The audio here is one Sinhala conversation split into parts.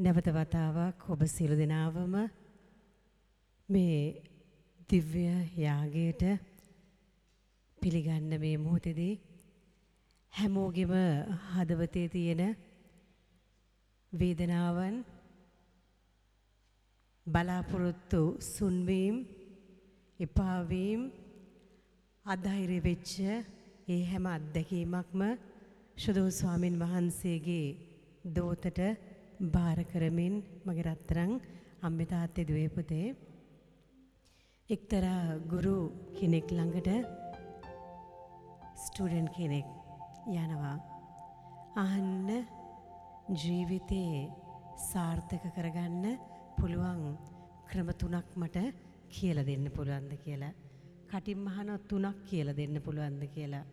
නැවත වතාවක් ඔබ සියලු දෙනාවම මේ දිව්‍ය යාගයට පිළිගන්න මේ මොහොතේදී හැමෝගෙම හදවතේ තියෙන වේදනාවන් බලාපොරොත්තු සුන්වීම් එපාවීම් අධෛර්ය වෙච්ච ඒ හැම අත්දැකීමක්ම ශුදෝ ස්වාමින් වහන්සේගේ දෝතට භාර කරමින් මගේ රත්තරන් අම්මේ තාත්තේ දුවේ පුතේ එක්තරා ගුරු කෙනෙක් ළඟට ස්ටුඩන්ට් කෙනෙක් යනවා අහන්න ජීවිතේ සාර්ථක කරගන්න පුළුවන් ක්‍රම තුනක් මට කියලා දෙන්න පුළුවන්ද කියලා. කටින් අහන තුනක් කියලා දෙන්න පුළුවන්ද කියලා.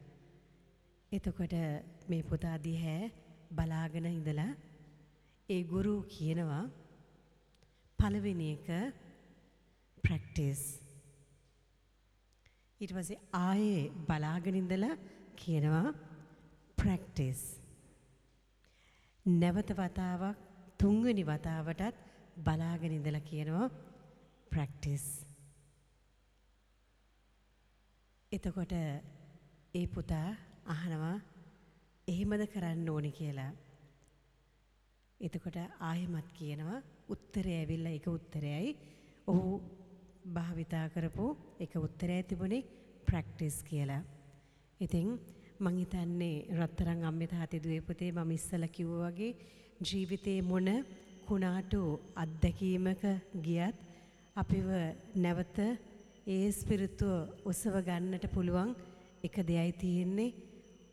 එතකොට මේ පුතා දිහැ බලාගෙන ඉඳලා ඒ ගුරු කියනවා පළවෙනි එක ප්‍රැක්ටිස්. ඊට පස්සේ ආයේ බලාගෙන ඉඳලා කියනවා ප්‍රැක්ටිස්. නැවත වතාවක් තුන්වෙනි වතාවටත් බලාගෙන ඉඳලා කියනවා ප්‍රැක්ටිස්. එතකොට ඒ පුතා අහනවා එහෙමද කරන්න ඕනි කියලා. එතකොට ආයෙමත් කියනවා උත්තරය ඇවිල්ලා එක උත්තරයයි. ඔහු භාවිතා කරපු එක උත්තරයයි තිබුණේ ප්‍රැක්ටිස් කියලා. ඉතින් මං හිතන්නේ රත්තරන් අම්මේ තාත්තේ දුවේ පුතේ මම ඉස්සලා කිව්වා වගේ ජීවිතේ මොන කුණාටු අත්දැකීමක ගියත් අපිව නැවත ඒ ස්පිරිතුව ඔසව ගන්නට පුළුවන් එක දෙයයි තියෙන්නේ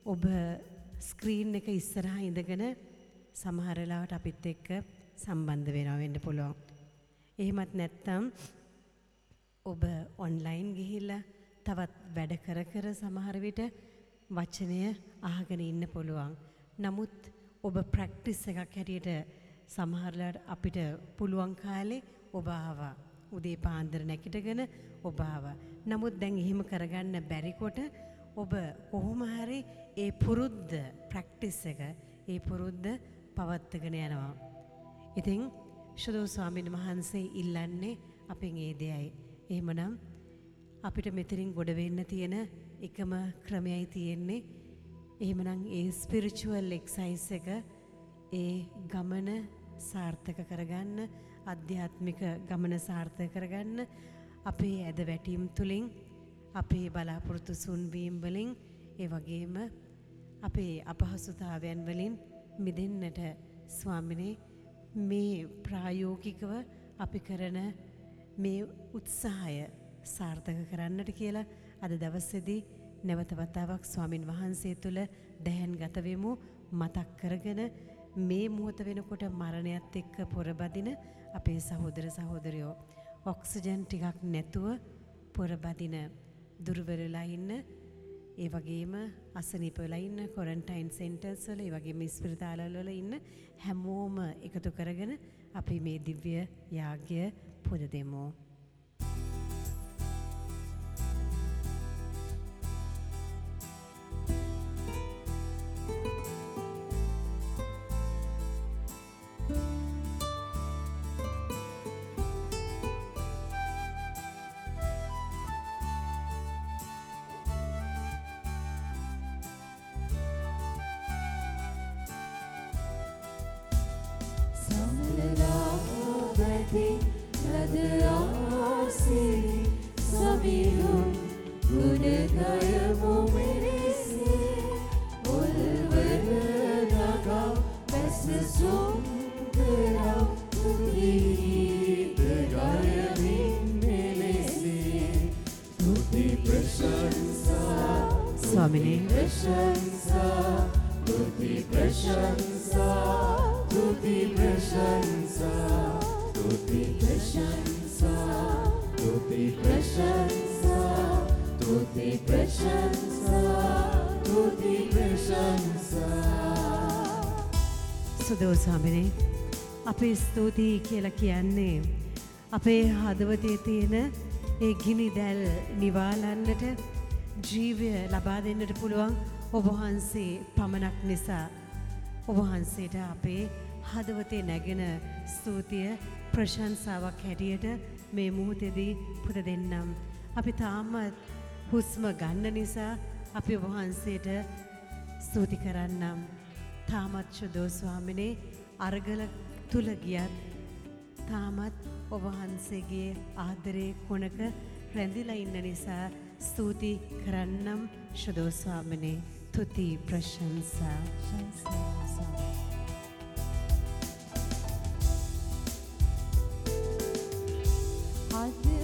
ඔබ ස්ක්‍රීන් එක ඉස්සරහා ඉඳගෙන සමහර වෙලාවට අපිත් එක්ක සම්බන්ධ වෙනවා වෙන්න පුළුවන්. එහෙමත් නැත්නම් ඔබ ඔන්ලයින් ගිහිල්ලා තවත් වැඩ කර කර සමහර විට වචනය අහගෙන ඉන්න පුළුවන්. නමුත් ඔබ ප්‍රැක්ටිස් එකක් හැටියට සමහරලාට අපිට පුළුවන් කාලේ ඔබ ආවා. උදේ පාන්දර නැගිටගෙන ඔබ ආවා. නමුත් දැන් එහෙම කරගන්න බැරි කොට ඔබ කොහොම හරි ඒ පුරුද්ද ප්‍රැක්ටිස් එක ඒ පුරුද්ද පවත්වාගෙන යනවා. ඉතින් ශුදෝ ස්වාමීන් වහන්සේ ඉල්ලන්නේ අපෙන් ඒ දෙයයි. එහෙමනම් අපිට මෙතනින් ගොඩ වෙන්න තියෙන එකම ක්‍රමයයි තියෙන්නේ. එහෙමනම් ඒ ස්පිරිචුවල් එක්සයිස් එක ඒ ගමන සාර්ථක කරගන්න අධ්‍යාත්මික ගමන සාර්ථක කරගන්න අපේ ඇද වැටීම් තුළින් අපේ බලාපොරොත්තු සුන්වීම් වලින් ඒ වගේම අපේ අපහසුතාවයන් වලින් මිදෙන්නට ස්වාමිනේ මේ ප්‍රායෝගිකව අපි කරන මේ උත්සාහය සාර්ථක කරන්නට කියලා අද දවසේදී නැවත වතාවක් ස්වාමින් වහන්සේ තුල දැහැන් ගත වෙමු. මතක් කරගෙන මේ මොහොත වෙනකොට මරණයත් එක්ක පොරබදින අපේ සහෝදර සහෝදරයෝ. ඔක්සිජන් ටිකක් නැතුව පොරබදින දුර්වලලා ඉන්න ඒ වගේම අසනීප වෙලා ඉන්න ක්වොරන්ටයින් සෙන්ටර්ස් වල ඒ වගේම ස්පිරිතාල වල ඉන්න හැමෝම එකතු කරගෙන අපි මේ දිව්‍ය යාග්‍ය පුද දෙමු. ස්තුතියි කියලා කියන්නේ අපේ හදවතේ තියෙන ඒ ගිනි දැල් නිවාලන්නට ජීවය ලබා දෙන්නට පුළුවන් ඔබ වහන්සේ පමණක් නිසා ඔබ වහන්සේට අපේ හදවතේ නැගෙන ස්තුතිය ප්‍රශංසාවක් හැටියට මේ මුහොතේදී පුද දෙන්නම්. අපි තාමත් හුස්ම ගන්න නිසා අපි වහන්සේට ස්තුති කරන්නම්. තාමත් ශුදෝ ස්වාමිනේ අරගල තුල ගියත් තාමත් ඔබහන්සේගේ ආදරේ කොනක රැඳිලා ඉන්න නිසා ස්තුති කරන්නම් ශුදෝ ස්වාමිනේ. තුති ප්‍රශංසා. අදවේදනා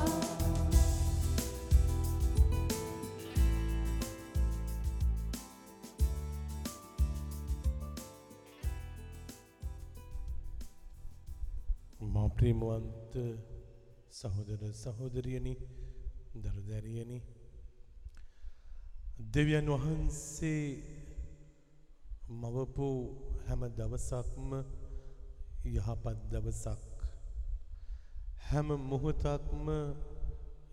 ප්‍රේමවන්ත සහෝදර සහෝදරියනි දරුදැරියනි දෙවියන් වහන්සේ මවපු හැම දවසක්ම යහපත් දවසක් හැම මොහොතක්ම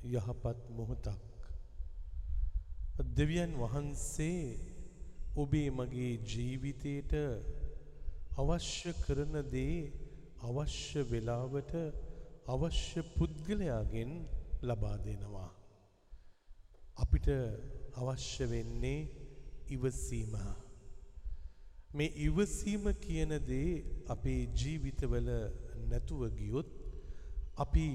යහපත් මොහොතක් දෙවියන් වහන්සේ ඔබේ මගේ ජීවිතයට අවශ්‍ය කරන දේ අවශ්‍ය වෙලාවට අවශ්‍ය පුද්ගලයාගෙන් ලබා දෙනවා. අපිට අවශ්‍ය වෙන්නේ ඉවසීම. මේ ඉවසීම කියන දේ අපේ ජීවිතවල නැතුව ගියොත් අපි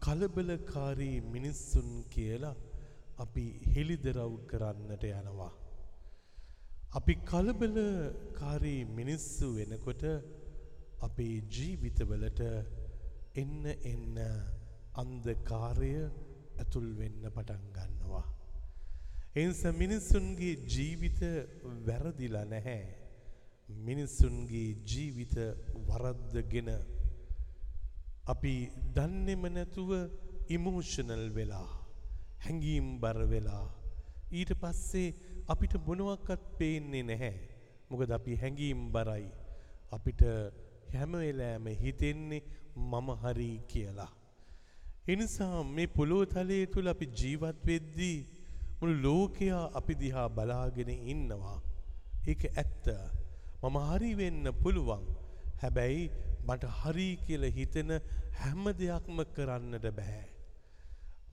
කලබලකාරී මිනිස්සුන් කියලා අපි හෙළිදරව් කරන්නට යනවා. අපි කලබලකාරී මිනිස්සු වෙනකොට අපේ ජීවිතවලට එන්න එන්න අන්ධකාරය ඇතුල් වෙන්න පටන් ගන්නවා. එනිස මිනිස්සුන්ගේ ජීවිත වැරදිලා නැහැ. මිනිස්සුන්ගේ ජීවිත වරද්දගෙන අපි දන්නෙම නැතුව ඉමෝෂනල් වෙලා හැඟීම් බර වෙලා ඊට පස්සේ අපිට මොනවක්වත් පේන්නේ නැහැ. මොකද අපි හැඟීම් බරයි. අපිට හැම වෙලාවෙම හිතෙන්නේ මම හරි කියලා. එනිසා මේ පොළොව තලයේ තුල අපි ජීවත් වෙද්දී මුළු ලෝකයා අපි දිහා බලාගෙන ඉන්නවා. ඒක ඇත්ත. මම හරි වෙන්න පුළුවන්. හැබැයි මට හරි කියලා හිතෙන හැම දෙයක්ම කරන්නට බෑ.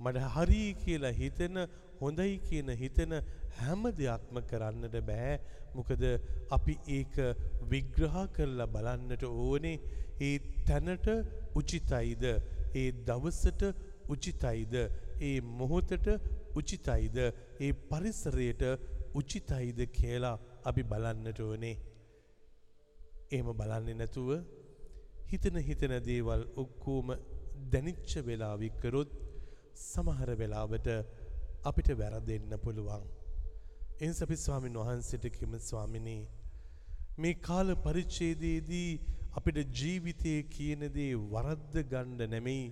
මට හරි කියලා හිතෙන හොඳයි කියන හිතෙන හැම දෙයක්ම කරන්නට බෑ. මොකද අපි ඒක විග්‍රහ කරලා බලන්නට ඕනේ ඒ තැනට උචිතයිද ඒ දවසට උචිතයිද ඒ මොහොතට උචිතයිද ඒ පරිසරයට උචිතයිද කියලා අපි බලන්නට ඕනේ. එහෙම බලන්නේ නැතුව හිතන හිතන දේවල් ඔක්කොම දැනිච්ච වෙලාවෙ කරොත් සමහර වෙලාවට අපිට වැරදෙන්න පුළුවන්. එනිසා අපි ස්වාමින් වහන්සේට කිම ස්වාමිනී මේ කාල පරිච්ඡේදයේදී අපිට ජීවිතය කියන දේ වරද්ද ගන්න නෙමෙයි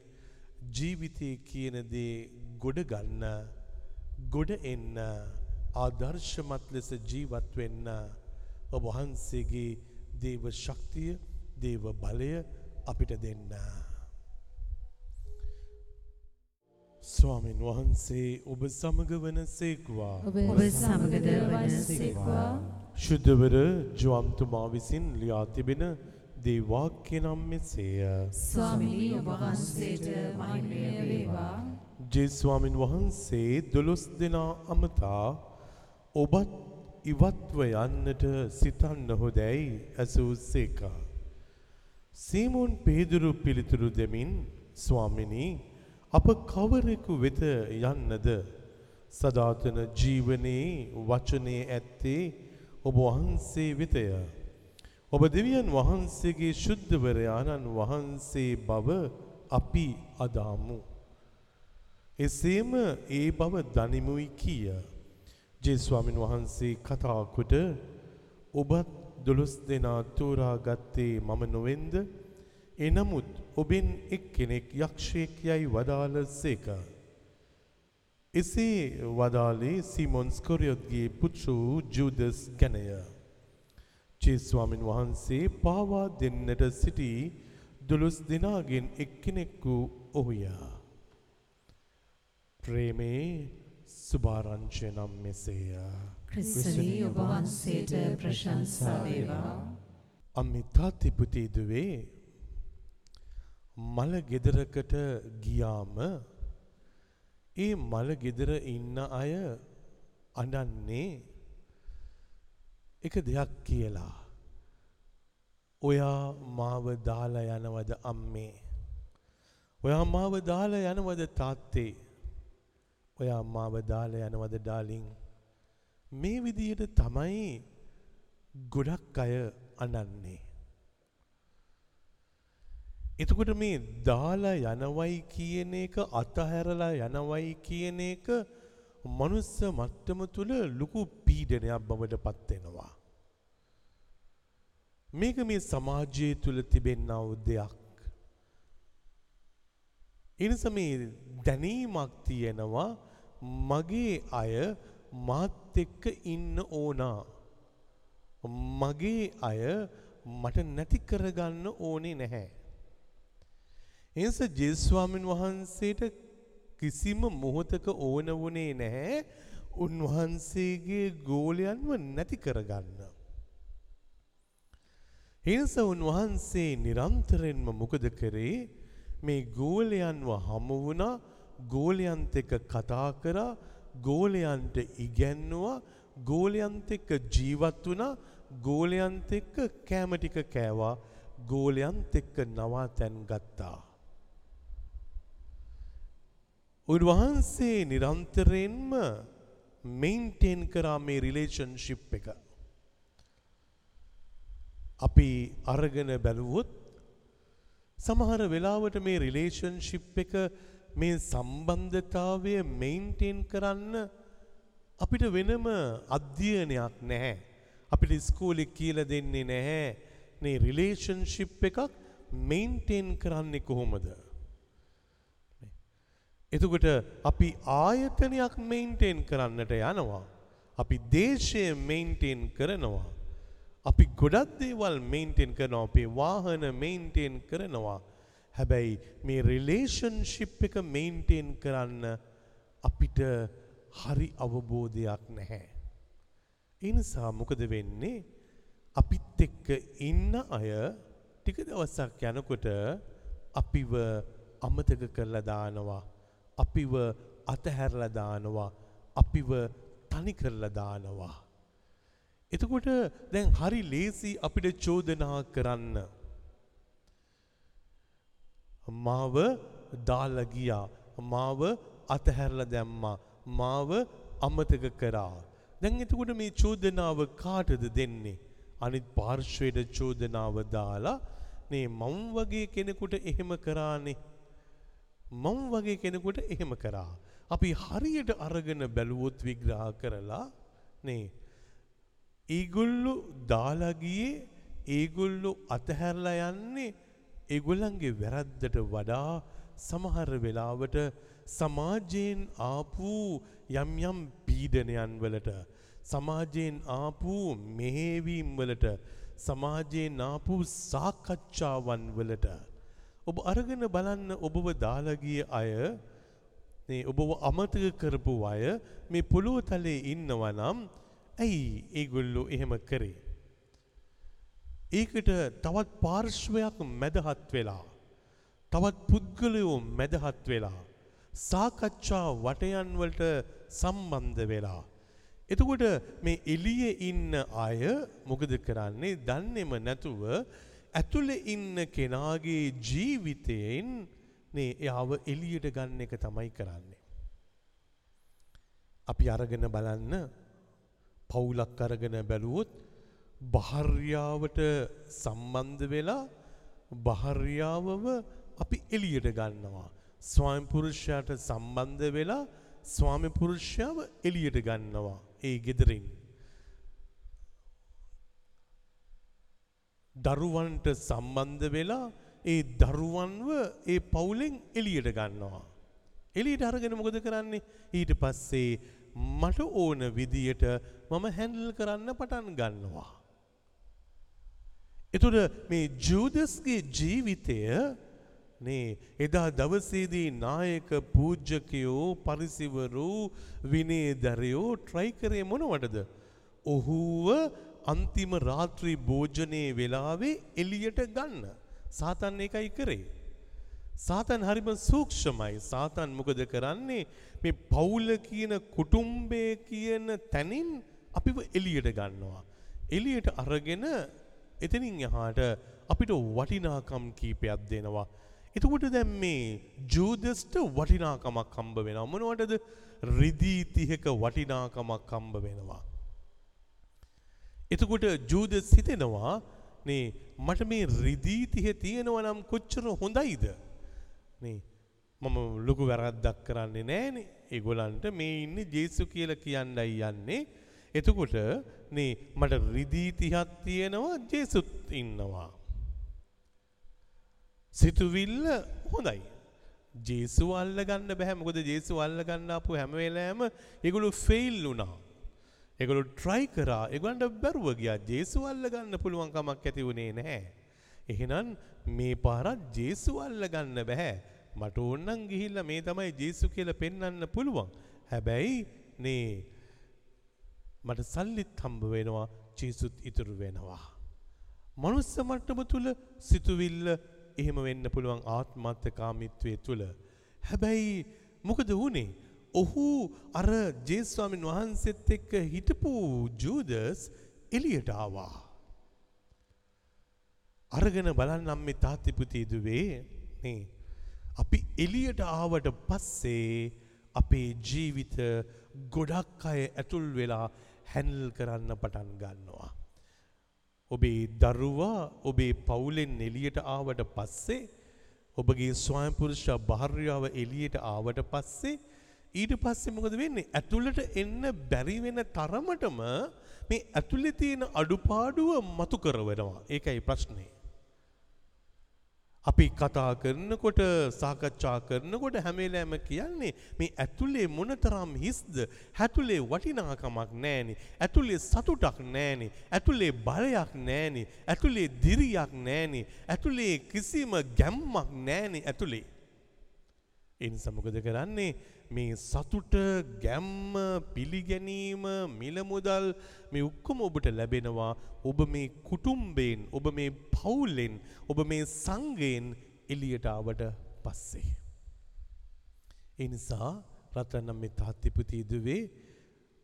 ජීවිතය කියන දේ ගොඩ ගන්න ගොඩ එන්න ආදර්ශමත් ලෙස ජීවත් වෙන්න ඔබ වහන්සේගේ දේව ශක්තිය දේව බලය අපිට දෙන්න. ස්වාමින් වහන්සේ ඔබ සමග වන සේක්වා. ඔබ සමගද වනසේක්වා ශුද්ධවර ජුවම්තුමා විසින් ලියා තිබෙන දේවාක්‍ය නම් මෙසේය. ස්වාමිනී ඔබ වහන්සේට මහිමය වේවා ජේස්වාමින් වහන්සේ දොළොස් දෙනා අමතා ඔබත් ඉවත්ව යන්නට සිතන්න හොදැයි ඇසූ සේකා. සීමෝන් පේදුරු පිළිතුරු දෙමින් ස්වාමිනී අප කවරෙකු වෙත යන්නද සදාතන ජීවනයේ වචනේ ඇත්තේ ඔබ වහන්සේ වෙතය. ඔබ දෙවියන් වහන්සේගේ ශුද්ධවරයාණන් වහන්සේ බව අපි අදාමු. එසේම ඒ බව දනිමුයි කීය. ජේස්වාමින් වහන්සේ කතාකොට ඔබත් දොළොස් දෙනා තෝරා ගත්තේ මම නොවෙන්ද එනමුත් ඔබෙන් එක් කෙනෙක් යක්ෂයෙක් යයි වදාළ සේක. එසේ වදාලේ සිමොන් ස්කොරියොත්ගේ පුත්‍ර වූ ජූදස් ගැනය. ජේස්වාමින් වහන්සේ පාවා දෙන්නට සිටි දොළොස් දෙනාගෙන් එක්කෙනෙක් වූ ඔහුයා. ප්‍රේමේ සුභාරංචය නම් මෙසේය. ක්‍රිස්තුනී ඔබ වහන්සේට ප්‍රශංසා වේවා අම්මිතාතිපුතිදුවේ මල ගෙදරකට ගියාම ඒ මල ගෙදර ඉන්න අය අඩන්නේ එක දෙයක් කියලා. ඔයා මාව දාලා යනවද අම්මේ. ඔයා මාව දාලා යනවද තාත්තේ. ඔයා මාව දාලා යනවද ඩාලිං. මේ විදියට තමයි ගොඩක් අය අනන්නේ. එතකොට මේ දාලා යනවයි කියන එක අතහැරලා යනවයි කියන එක මනුස්ස මට්ටම තුළ ලොකු පීඩනයක් බවට පත්වෙනවා. මේක මේ සමාජය තුළ තිබෙන්නා වූ දෙයක්. එනිස මේ දැනීමක් තියෙනවා මගේ අය මාත් එක්ක ඉන්න ඕනා. මගේ අය මට නැති කරගන්න ඕනේ නැහැ. එනිස ජේස්වාමින් වහන්සේට කිසිම මොහොතක ඕන වුණේ නැහැ උන්වහන්සේගේ ගෝලයන්ව නැති කරගන්න. එනිස උන්වහන්සේ නිරන්තරයෙන්ම මොකද කරේ මේ ගෝලයන්ව හමු වුණා ගෝලයන්ත එක්ක කතා කරා ගෝලයන්ට ඉගැන්නුවා ගෝලයන්ත එක්ක ජීවත් වුණා ගෝලයන්ත එක්ක කෑම ටික කෑවා ගෝලයන්ත එක්ක නවාතැන් ගත්තා. උන්වහන්සේ නිරන්තරයෙන්ම මෙයින්ටේන් කරා මේ රිලේෂන්ෂිප් එක. අපි අරගෙන බැලුවොත් සමහර වෙලාවට මේ රිලේෂන්ෂිප් එක මේ සම්බන්ධතාවය මෙයින්ටේන් කරන්න අපිට වෙනම අධ්‍යයනයක් නැහැ. අපිට ස්කෝලෙ කියල දෙන්නේ නැහැ මේ රිලේෂන්ෂිප් එකක් මෙයින්ටේන් කරන්නේ කොහොමද. එතකොට අපි ආයතනයක් මෙයින්ටේන් කරන්නට යනවා. අපි දේශය මෙයින්ටේන් කරනවා. අපි ගොඩක් දේවල් මෙයින්ටේන් කරනවා අපේ වාහන මෙයින්ටේන් කරනවා. හැබැයි මේ රිලේෂන්ෂිප් එක මෙයින්ටේන් කරන්න අපිට හරි අවබෝධයක් නැහැ. එනිසා මොකද වෙන්නේ අපිත් එක්ක ඉන්න අය ටික දවසක් යනකොට අපිව අමතක කරලා දානවා. අපිව අතහැරලා දානවා. අපිව තනි කරලා දානවා. එතකොට දැන් හරි ලේසි අපිට චෝදනා කරන්න. මාව දාලා ගියා. මාව අතහැරලා දැම්මා. මාව අමතක කරා. දැන් එතකොට මේ චෝදනාව කාටද දෙන්නේ? අනිත් පාර්ශ්වයට චෝදනාව දාලා නේ මං වගේ කෙනෙකුට එහෙම කරානේ. මං වගේ කෙනෙකුට එහෙම කරා. අපි හරියට අරගෙන බැලුවොත් විග්‍රහ කරලා නේ ඒගොල්ලෝ දාලා ගියේ ඒගොල්ලෝ අතහැරලා යන්නේ ඒගොල්ලන්ගේ වැරද්දට වඩා සමහර වෙලාවට සමාජයෙන් ආපු යම් යම් පීඩනයන් වලට සමාජයෙන් ආපු මෙහෙවීම් වලට සමාජයෙන් ආපු සාකච්ඡාවන් වලට ඔබ අරගෙන බලන්න ඔබව දාලා ගිය අය මේ ඔබව අමතක කරපු අය මේ පොළොව තලයේ ඉන්නවා නම් ඇයි ඒගොල්ලෝ එහෙම කරේ? ඒකට තවත් පාර්ශ්වයක් මැදහත් වෙලා තවත් පුද්ගලයෝ මැදහත් වෙලා සාකච්ඡා වටයන් වලට සම්බන්ධ වෙලා. එතකොට මේ එළියේ ඉන්න අය මොකද කරන්නේ? දන්නේම නැතුව ඇතුලේ ඉන්න කෙනාගේ ජීවිතයෙන් නේ එයාව එළියට ගන්න එක තමයි කරන්නේ. අපි අරගෙන බලන්න පවුලක් අරගෙන බැලුවොත් භාර්යාවට සම්බන්ධ වෙලා භාර්යාවව අපි එළියට ගන්නවා. ස්වාමි පුරුෂයාට සම්බන්ධ වෙලා ස්වාමි පුරුෂයාව එළියට ගන්නවා. ඒ ගෙදරින්. දරුවන්ට සම්බන්ධ වෙලා ඒ දරුවන්ව ඒ පවුලෙන් එළියට ගන්නවා. එළියට අරගෙන මොකද කරන්නේ? ඊට පස්සේ මට ඕන විදියට මම හැන්ඩල් කරන්න පටන් ගන්නවා. එතුට මේ ජූදස්ගේ ජීවිතය නේ එදා දවසේදී නායක පූජ්‍යකයෝ පරිසිවරු විනේදරයෝ ට්‍රයි කරේ මොනවටද. ඔහුව අන්තිම රාත්‍රී භෝජනයේ වෙලාවේ එලියට ගන්න. සාතන් එකයි කරේ. සාතන් හරිම සූක්ෂමයි සාතන් මොකද කරන්නේ මේ පවුල කියන කුටුම්බය කියන තැනින් අපිව එලියට ගන්නවා. එලියට අරගෙන එතනින් එහාට අපිට වටිනාකම් කීපයක් දෙනවා. එතකොට දැන් මේ ජූදස්ට වටිනාකමක් හම්බ වෙනවා. මොනවටද? රිදී තිහක වටිනාකමක් හම්බ වෙනවා. එතකොට ජූදස් හිතෙනවා නේ මට මේ රිදී තිහ තියෙනවා නම් කොච්චර හොඳයිද? නේ මම ලොකු වැරද්දක් කරන්නේ නෑනේ. ඒගොල්ලන්ට මේ ඉන්නේ ජේසු කියලා කියන්නයි යන්නේ. එතකොට නේ මට රිදී තිහක් තියෙනවා ජේසුත් ඉන්නවා. සිතුවිල්ල හොඳයි. ජේසු අල්ලගන්න බෑ මොකද ජේසු අල්ලගන්න ආපු හැම වෙලාවෙම ඒගොල්ලෝ ෆේල් වුණා. ඒගොල්ලෝ try කරා. ඒගොල්ලන්ට බැරුව ගියා. ජේසු අල්ලගන්න පුළුවන් කමක් ඇති වුණේ නැහැ. එහෙනම් මේ පාරත් ජේසු අල්ලගන්න බෑ. මට ඕනනම් ගිහිල්ලා මේ තමයි ජේසු කියලා පෙන්වන්න පුළුවන්. හැබැයි නේ මට සල්ලිත් හම්බ වෙනවා ජේසුත් ඉතුරු වෙනවා. මනුස්ස මට්ටම තුල සිතුවිල්ල එහෙම වෙන්න පුළුවන් ආත්මත්කාමිත්වය තුළ. හැබැයි මොකද වුණේ. ඔහු අර ජේස්වාමින් වහන්සෙත් එක්ක හිටපු ජූදස් එලියට ආවා. අරගෙන බලන්නම් මේ තාත්තිපුතිදුවේ නේ. අපි එලියට ආවට පස්සේ අපේ ජීවිත ගොඩක් අය ඇතුල් වෙලා හැන්ල් කරන්න පටන් ගන්නවා. ඔබේ දරුවා ඔබේ පවුලෙන් එලියට ආවට පස්සේ ඔබගේ ස්වයංපුරුෂ භාර්යාව එලියට ආවට පස්සේ ඊට පස්සේ මොකද වෙන්නේ? ඇතුළට එන්න බැරි වෙන තරමටම මේ ඇතුළේ තියෙන අඩුපාඩුව මතු කරවනවා. ඒකයි ප්‍රශ්නේ. අපි කතා කරනකොට සාකච්ඡා කරනකොට හැමේලෑම කියන්නේ මේ ඇතුලේ මොනතරම් හිස්ද? ඇතුලේ වටිනාකමක් නෑනේ ඇතුලේ සතුටක් නෑනේ ඇතුලේ බලයක් නෑනේ ඇතුලේ දිරියක් නෑනේ ඇතුලේ කිසිම ගැම්මක් නෑනේ ඇතුලේ ඒ නිසා මොකද කරන්නේ? මේ සතුට ගැම්ම පිළිගැනීම මිල මුදල් මේ ඔක්කොම ඔබට ලැබෙනවා. ඔබ මේ කුටුම්බයෙන් ඔබ මේ පවුලෙන් ඔබ මේ සංඝයෙන් එළියට ආවට පස්සේ. ඒ නිසා රත්නම් මේ තාත්තිපුති දුවේ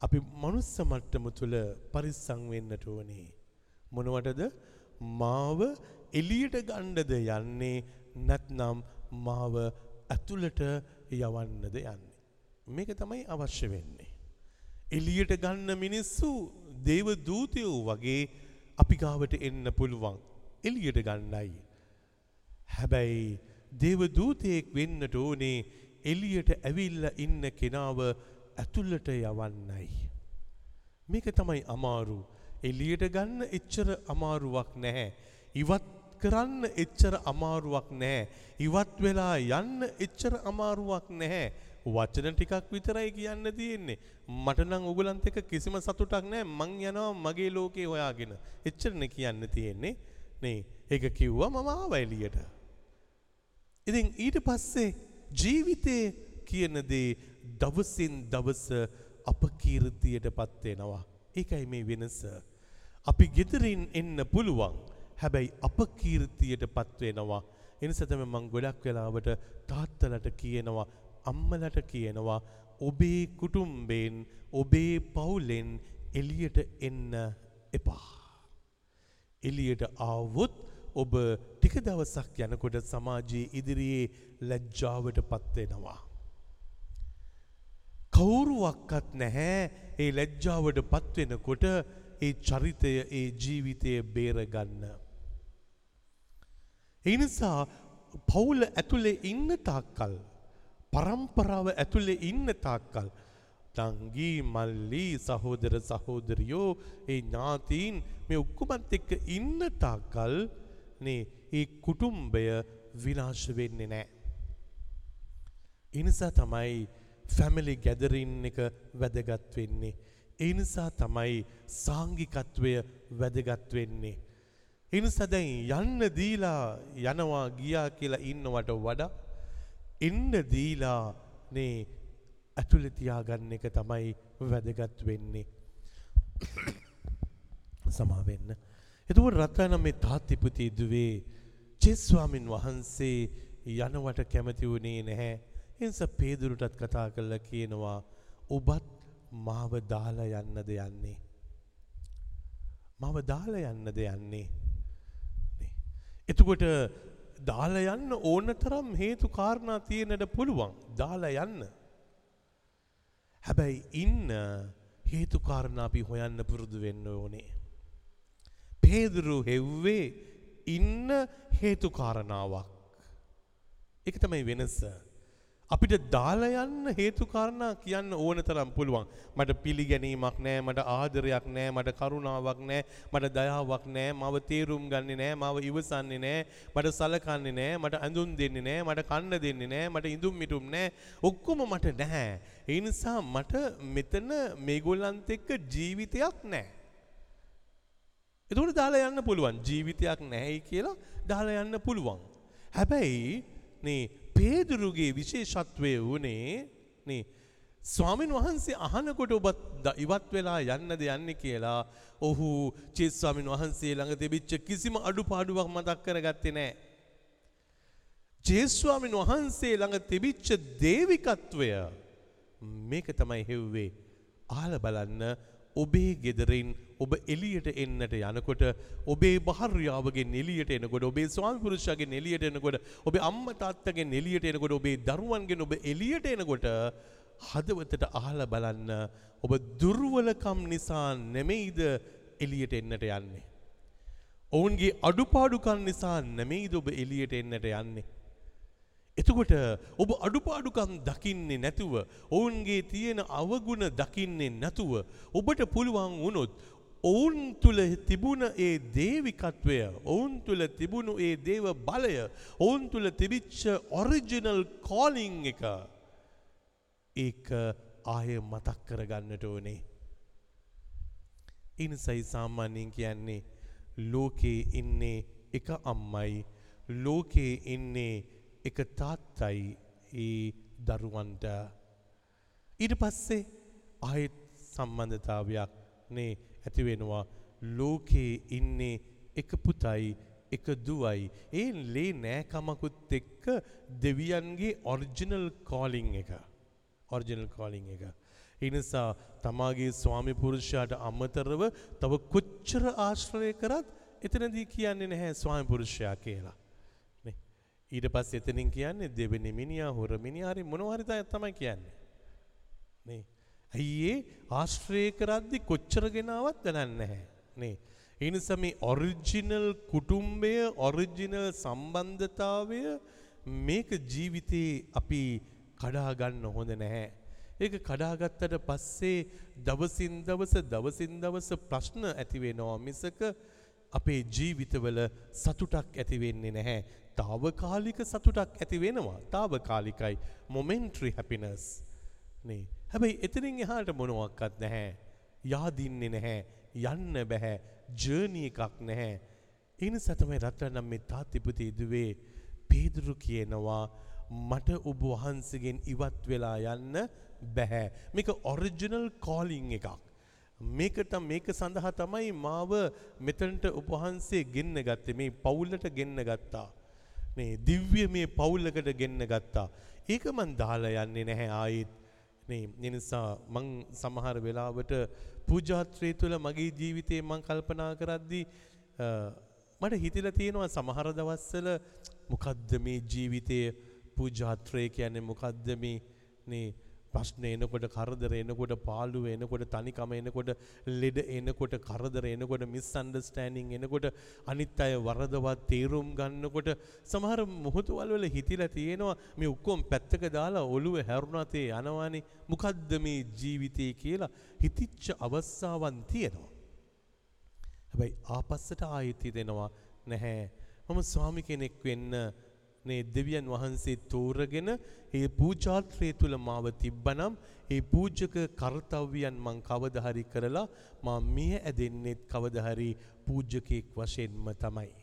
අපි මනුස්ස මට්ටම තුල පරිස්සම් වෙන්නට ඕනේ. මොනවටද මාව එළියට ගන්නද යන්නේ නැත්නම් මාව ඇතුළට යවන්නද යන්නේ මේක තමයි අවශ්‍ය වෙන්නේ. එලියට ගන්න මිනිස්සු දේව දූතයෝ වගේ අපි ගාවට එන්න පුළුවන්. එලියට ගන්නයි. හැබැයි දේව දූතයෙක් වෙන්නට ඕනේ එලියට ඇවිල්ලා ඉන්න කෙනාව ඇතුළට යවන්නයි. මේක තමයි අමාරු. එලියට ගන්න එච්චර අමාරුවක් නැහැ. ඉවත් කරන්න එච්චර අමාරුවක් නැහැ. ඉවත් වෙලා යන්න එච්චර අමාරුවක් නැහැ. වචන ටිකක් විතරයි කියන්න තියෙන්නේ. මට නම් උගලන්ත එක කිසිම සතුටක් නැහැ. මං යනවා මගේ ලෝකේ හොයාගෙන. එච්චරනේ කියන්න තියෙන්නේ. නේ. ඒක කිව්වා මම ආවා එළියට. ඉතින් ඊට පස්සේ ජීවිතේ කියන දේ දවසින් දවස අපකීර්තියට පත් වෙනවා. ඒකයි මේ වෙනස. අපි ගෙදරින් එන්න පුළුවන්. හැබැයි අපකීර්තියට පත් වෙනවා. එනිසා තමයි මම ගොඩක් වෙලාවට තාත්තලට කියනවා අම්මලට කියනවා ඔබේ කුටුම්බෙන් ඔබේ පවුලෙන් එළියට එන්න එපා. එළියට ආවොත් ඔබ ටික දවසක් යනකොට සමාජයේ ඉදිරියේ ලැජ්ජාවට පත් වෙනවා. කවුරුවක්වත් නැහැ ඒ ලැජ්ජාවට පත් වෙනකොට ඒ චරිතය ඒ ජීවිතය බේරගන්න. ඒ නිසා පවුල ඇතුලේ ඉන්න තාක්කල් පරම්පරාව ඇතුලේ ඉන්න තාක්කල් තංගී මල්ලි සහෝදර සහෝදරියෝ ඒ ඥාතීන් මේ ඔක්කොමත් එක්ක ඉන්න තාක්කල් නේ ඒ කුටුම්බය විනාශ වෙන්නේ නැහැ. ඒ නිසා තමයි ෆැමිලි ගැදරින් එක වැදගත් වෙන්නේ. ඒ නිසා තමයි සාංගිකත්වය වැදගත් වෙන්නේ. ඒ නිසා දැන් යන්න දීලා යනවා ගියා කියලා ඉන්නවට වඩා එන්න දීලා නේ ඇතුළේ තියාගන්න එක තමයි වැදගත් වෙන්නේ. සමා වෙන්න. එතකොට රත්නම් මේ තාත්තිපුති දුවේ ජේස්වාමින් වහන්සේ යනවට කැමති වුණේ නැහැ. එනිසා පේදුරුටත් කතා කරලා කියනවා ඔබත් මාව දාලා යන්නද යන්නේ. මාව දාලා යන්නද යන්නේ. එතකොට දාලා යන්න ඕන තරම් හේතු කාරණා තියෙනට පුළුවන්. දාලා යන්න. හැබැයි ඉන්න හේතු කාරණා අපි හොයන්න පුරුදු වෙන්න ඕනේ. පේදුරු හෙව්වේ ඉන්න හේතු කාරණාවක්. ඒක තමයි වෙනස. අපිට දාලා යන්න හේතු කාරණා කියන්න ඕන තරම් පුළුවන්. මට පිළිගැනීමක් නැහැ, මට ආදරයක් නැහැ, මට කරුණාවක් නැහැ, මට දයාවක් නැහැ, මව තේරුම් ගන්නේ නැහැ, මව ඉවසන්නේ නැහැ, මට සලකන්නේ නැහැ, මට ඇඳුම් දෙන්නේ නැහැ, මට කන්න දෙන්නේ නැහැ, මට ඉඳුම් මිටුම් නැහැ. ඔක්කොම මට නැහැ. ඒ නිසා මට මෙතන මේගොල්ලන්ත් එක්ක ජීවිතයක් නැහැ. එතකොට දාලා යන්න පුළුවන්. ජීවිතයක් නැහැයි කියලා දාලා යන්න පුළුවන්. හැබැයි නේ පේදුරුගේ විශේෂත්වය වුණේ නේ ස්වාමින් වහන්සේ අහනකොට ඔබත් ඉවත් වෙලා යන්නද යන්නේ කියලා ඔහු චේස් ස්වාමින් වහන්සේ ළඟ තිබිච්ච කිසිම අඩුපාඩුවක් මතක් කරගත්තේ නැහැ. චේස් ස්වාමින් වහන්සේ ළඟ තිබිච්ච දේවිකත්වය මේක තමයි හෙව්වේ. අහලා බලන්න ඔබේ ගෙදරින් ඔබ එළියට එන්නට යනකොට ඔබේ භාර්යාවගෙන් එළියට එනකොට ඔබේ ස්වාමි පුරුෂයාගෙන් එළියට එනකොට ඔබේ අම්මා තාත්තගෙන් එළියට එනකොට ඔබේ දරුවන්ගෙන් ඔබ එළියට එනකොට හදවතට අහලා බලන්න ඔබ දුර්වලකම් නිසා නෙමෙයිද එළියට එන්නට යන්නේ. ඔවුන්ගේ අඩුපාඩුකම් නිසා නෙමෙයිද ඔබ එළියට එන්නට යන්නේ. එතකොට ඔබ අඩුපාඩුකම් දකින්නේ නැතුව ඔවුන්ගේ තියෙන අවගුණ දකින්නේ නැතුව ඔබට පුළුවන් වුණොත් ඔවුන් තුළ තිබුණ ඒ දේවිකත්වය ඔවුන් තුළ තිබුණු ඒ දේව බලය ඔවුන් තුළ තිබිච්ච ඔරිජිනල් කෝලිං එක ඒක ආය මතක් කරගන්නට ඕනේ. ඉනිසයි සාමාන්‍යයෙන් කියන්නේ ලෝකේ ඉන්නේ එක අම්මයි ලෝකේ ඉන්නේ එක තාත්තයි ඒ දරුවන්ට. ඊට පස්සේ ආයෙත් සම්බන්ධතාවයක් නේ ඇති වෙනවා. ලෝකේ ඉන්නේ එක පුතයි එක දුවයි. ඒ ලේ නෑකමකුත් එක්ක දෙවියන්ගේ ඔරිජිනල් කෝලිං එක. ඔරිජිනල් කෝලිං එක. ඒ නිසා තමාගේ ස්වාමි පුරුෂයාට අමතරව තව කොච්චර ආශ්‍රය කරත් එතනදී කියන්නේ නැහැ ස්වාමි පුරුෂයා කියලා. ඊට පස්සේ එතනින් කියන්නේ දෙවෙනි මිනිහා හොර මිනිහා හරි මොනවා හරි තමයි කියන්නේ. නේ. ඇයි ඒ ආශ්‍රය කරද්දි කොච්චර ගෙනාවත් වැඩක් නැහැ. නේ. ඒ නිසා මේ ඔරිජිනල් කුටුම්බය ඔරිජිනල් සම්බන්ධතාවය මේක ජීවිතේ අපි කඩා ගන්න හොඳ නැහැ. ඒක කඩාගත්තට පස්සේ දවසින් දවස දවසින් දවස ප්‍රශ්න ඇති වෙනවා මිසක අපේ ජීවිතවල සතුටක් ඇති වෙන්නේ නැහැ. తాවකාලික සතුටක් ඇති වෙනවා. తాවකාලිකයි. momentary happiness. නේ. හැබැයි එතනින් එහාට මොනවත් නැහැ. yaadiන්නේ නැහැ. යන්න බෑ. ජර්නි එකක් නැහැ. ඒ නිසා තමයි රත්තරනම් මේ තාත්තිපුතේ දුවේ පේදුරු කියනවා මට ඔබ වහන්සේගෙන් ඉවත් වෙලා යන්න බැහැ. මේක ඔරිජිනල් කෝලිං එකක්. මේකට මේක සඳහා තමයි මාව මෙතනට උපවහන්සේ ගෙන්න ගත්තේ මේ පවුලට ගෙන්න ගත්තා. මේ දිව්‍ය මේ පවුලකට ගෙන්න ගත්තා. ඒක මන් දාලා යන්නේ නැහැ ආයෙත්. මේ නිසා මං සමහර වෙලාවට පූජාත්‍රය තුළ මගේ ජීවිතේ මං කල්පනා කරද්දී අ, මට හිතලා තියෙනවා සමහර දවස්වල මොකද්ද මේ ජීවිතයේ පූජාත්‍රය කියන්නේ මොකද්ද මේ නේ ප්‍රශ්න එනකොට කරදර එනකොට පාළුව එනකොට තනිකම එනකොට ලෙඩ එනකොට කරදර එනකොට මිස් අන්ඩර්ස්ටෑන්ඩින් එනකොට අනිත් අය වරදවත් තේරුම් ගන්නකොට සමහර මොහොතවල වල හිතිලා තියෙනවා මේ ඔක්කොම පැත්තක දාලා ඔළුව හැරුණාතේ යනවානේ. මොකද්ද මේ ජීවිතේ කියලා හිතිච්ච අවස්ථාවන් තියෙනවා. හැබැයි ආපස්සට ආයෙත් හිතෙනවා නැහැ. මම ස්වාමි කෙනෙක් වෙන්න නේ දෙවියන් වහන්සේ තෝරගෙන ඒ පූජාත්‍රය තුල මාව තිබ්බනම් ඒ පූජක කර්තව්‍යයන් මං කවදා හරි කරලා මා මිය ඇදෙන්නෙත් කවදා හරි පූජකෙක් වශයෙන්ම තමයි.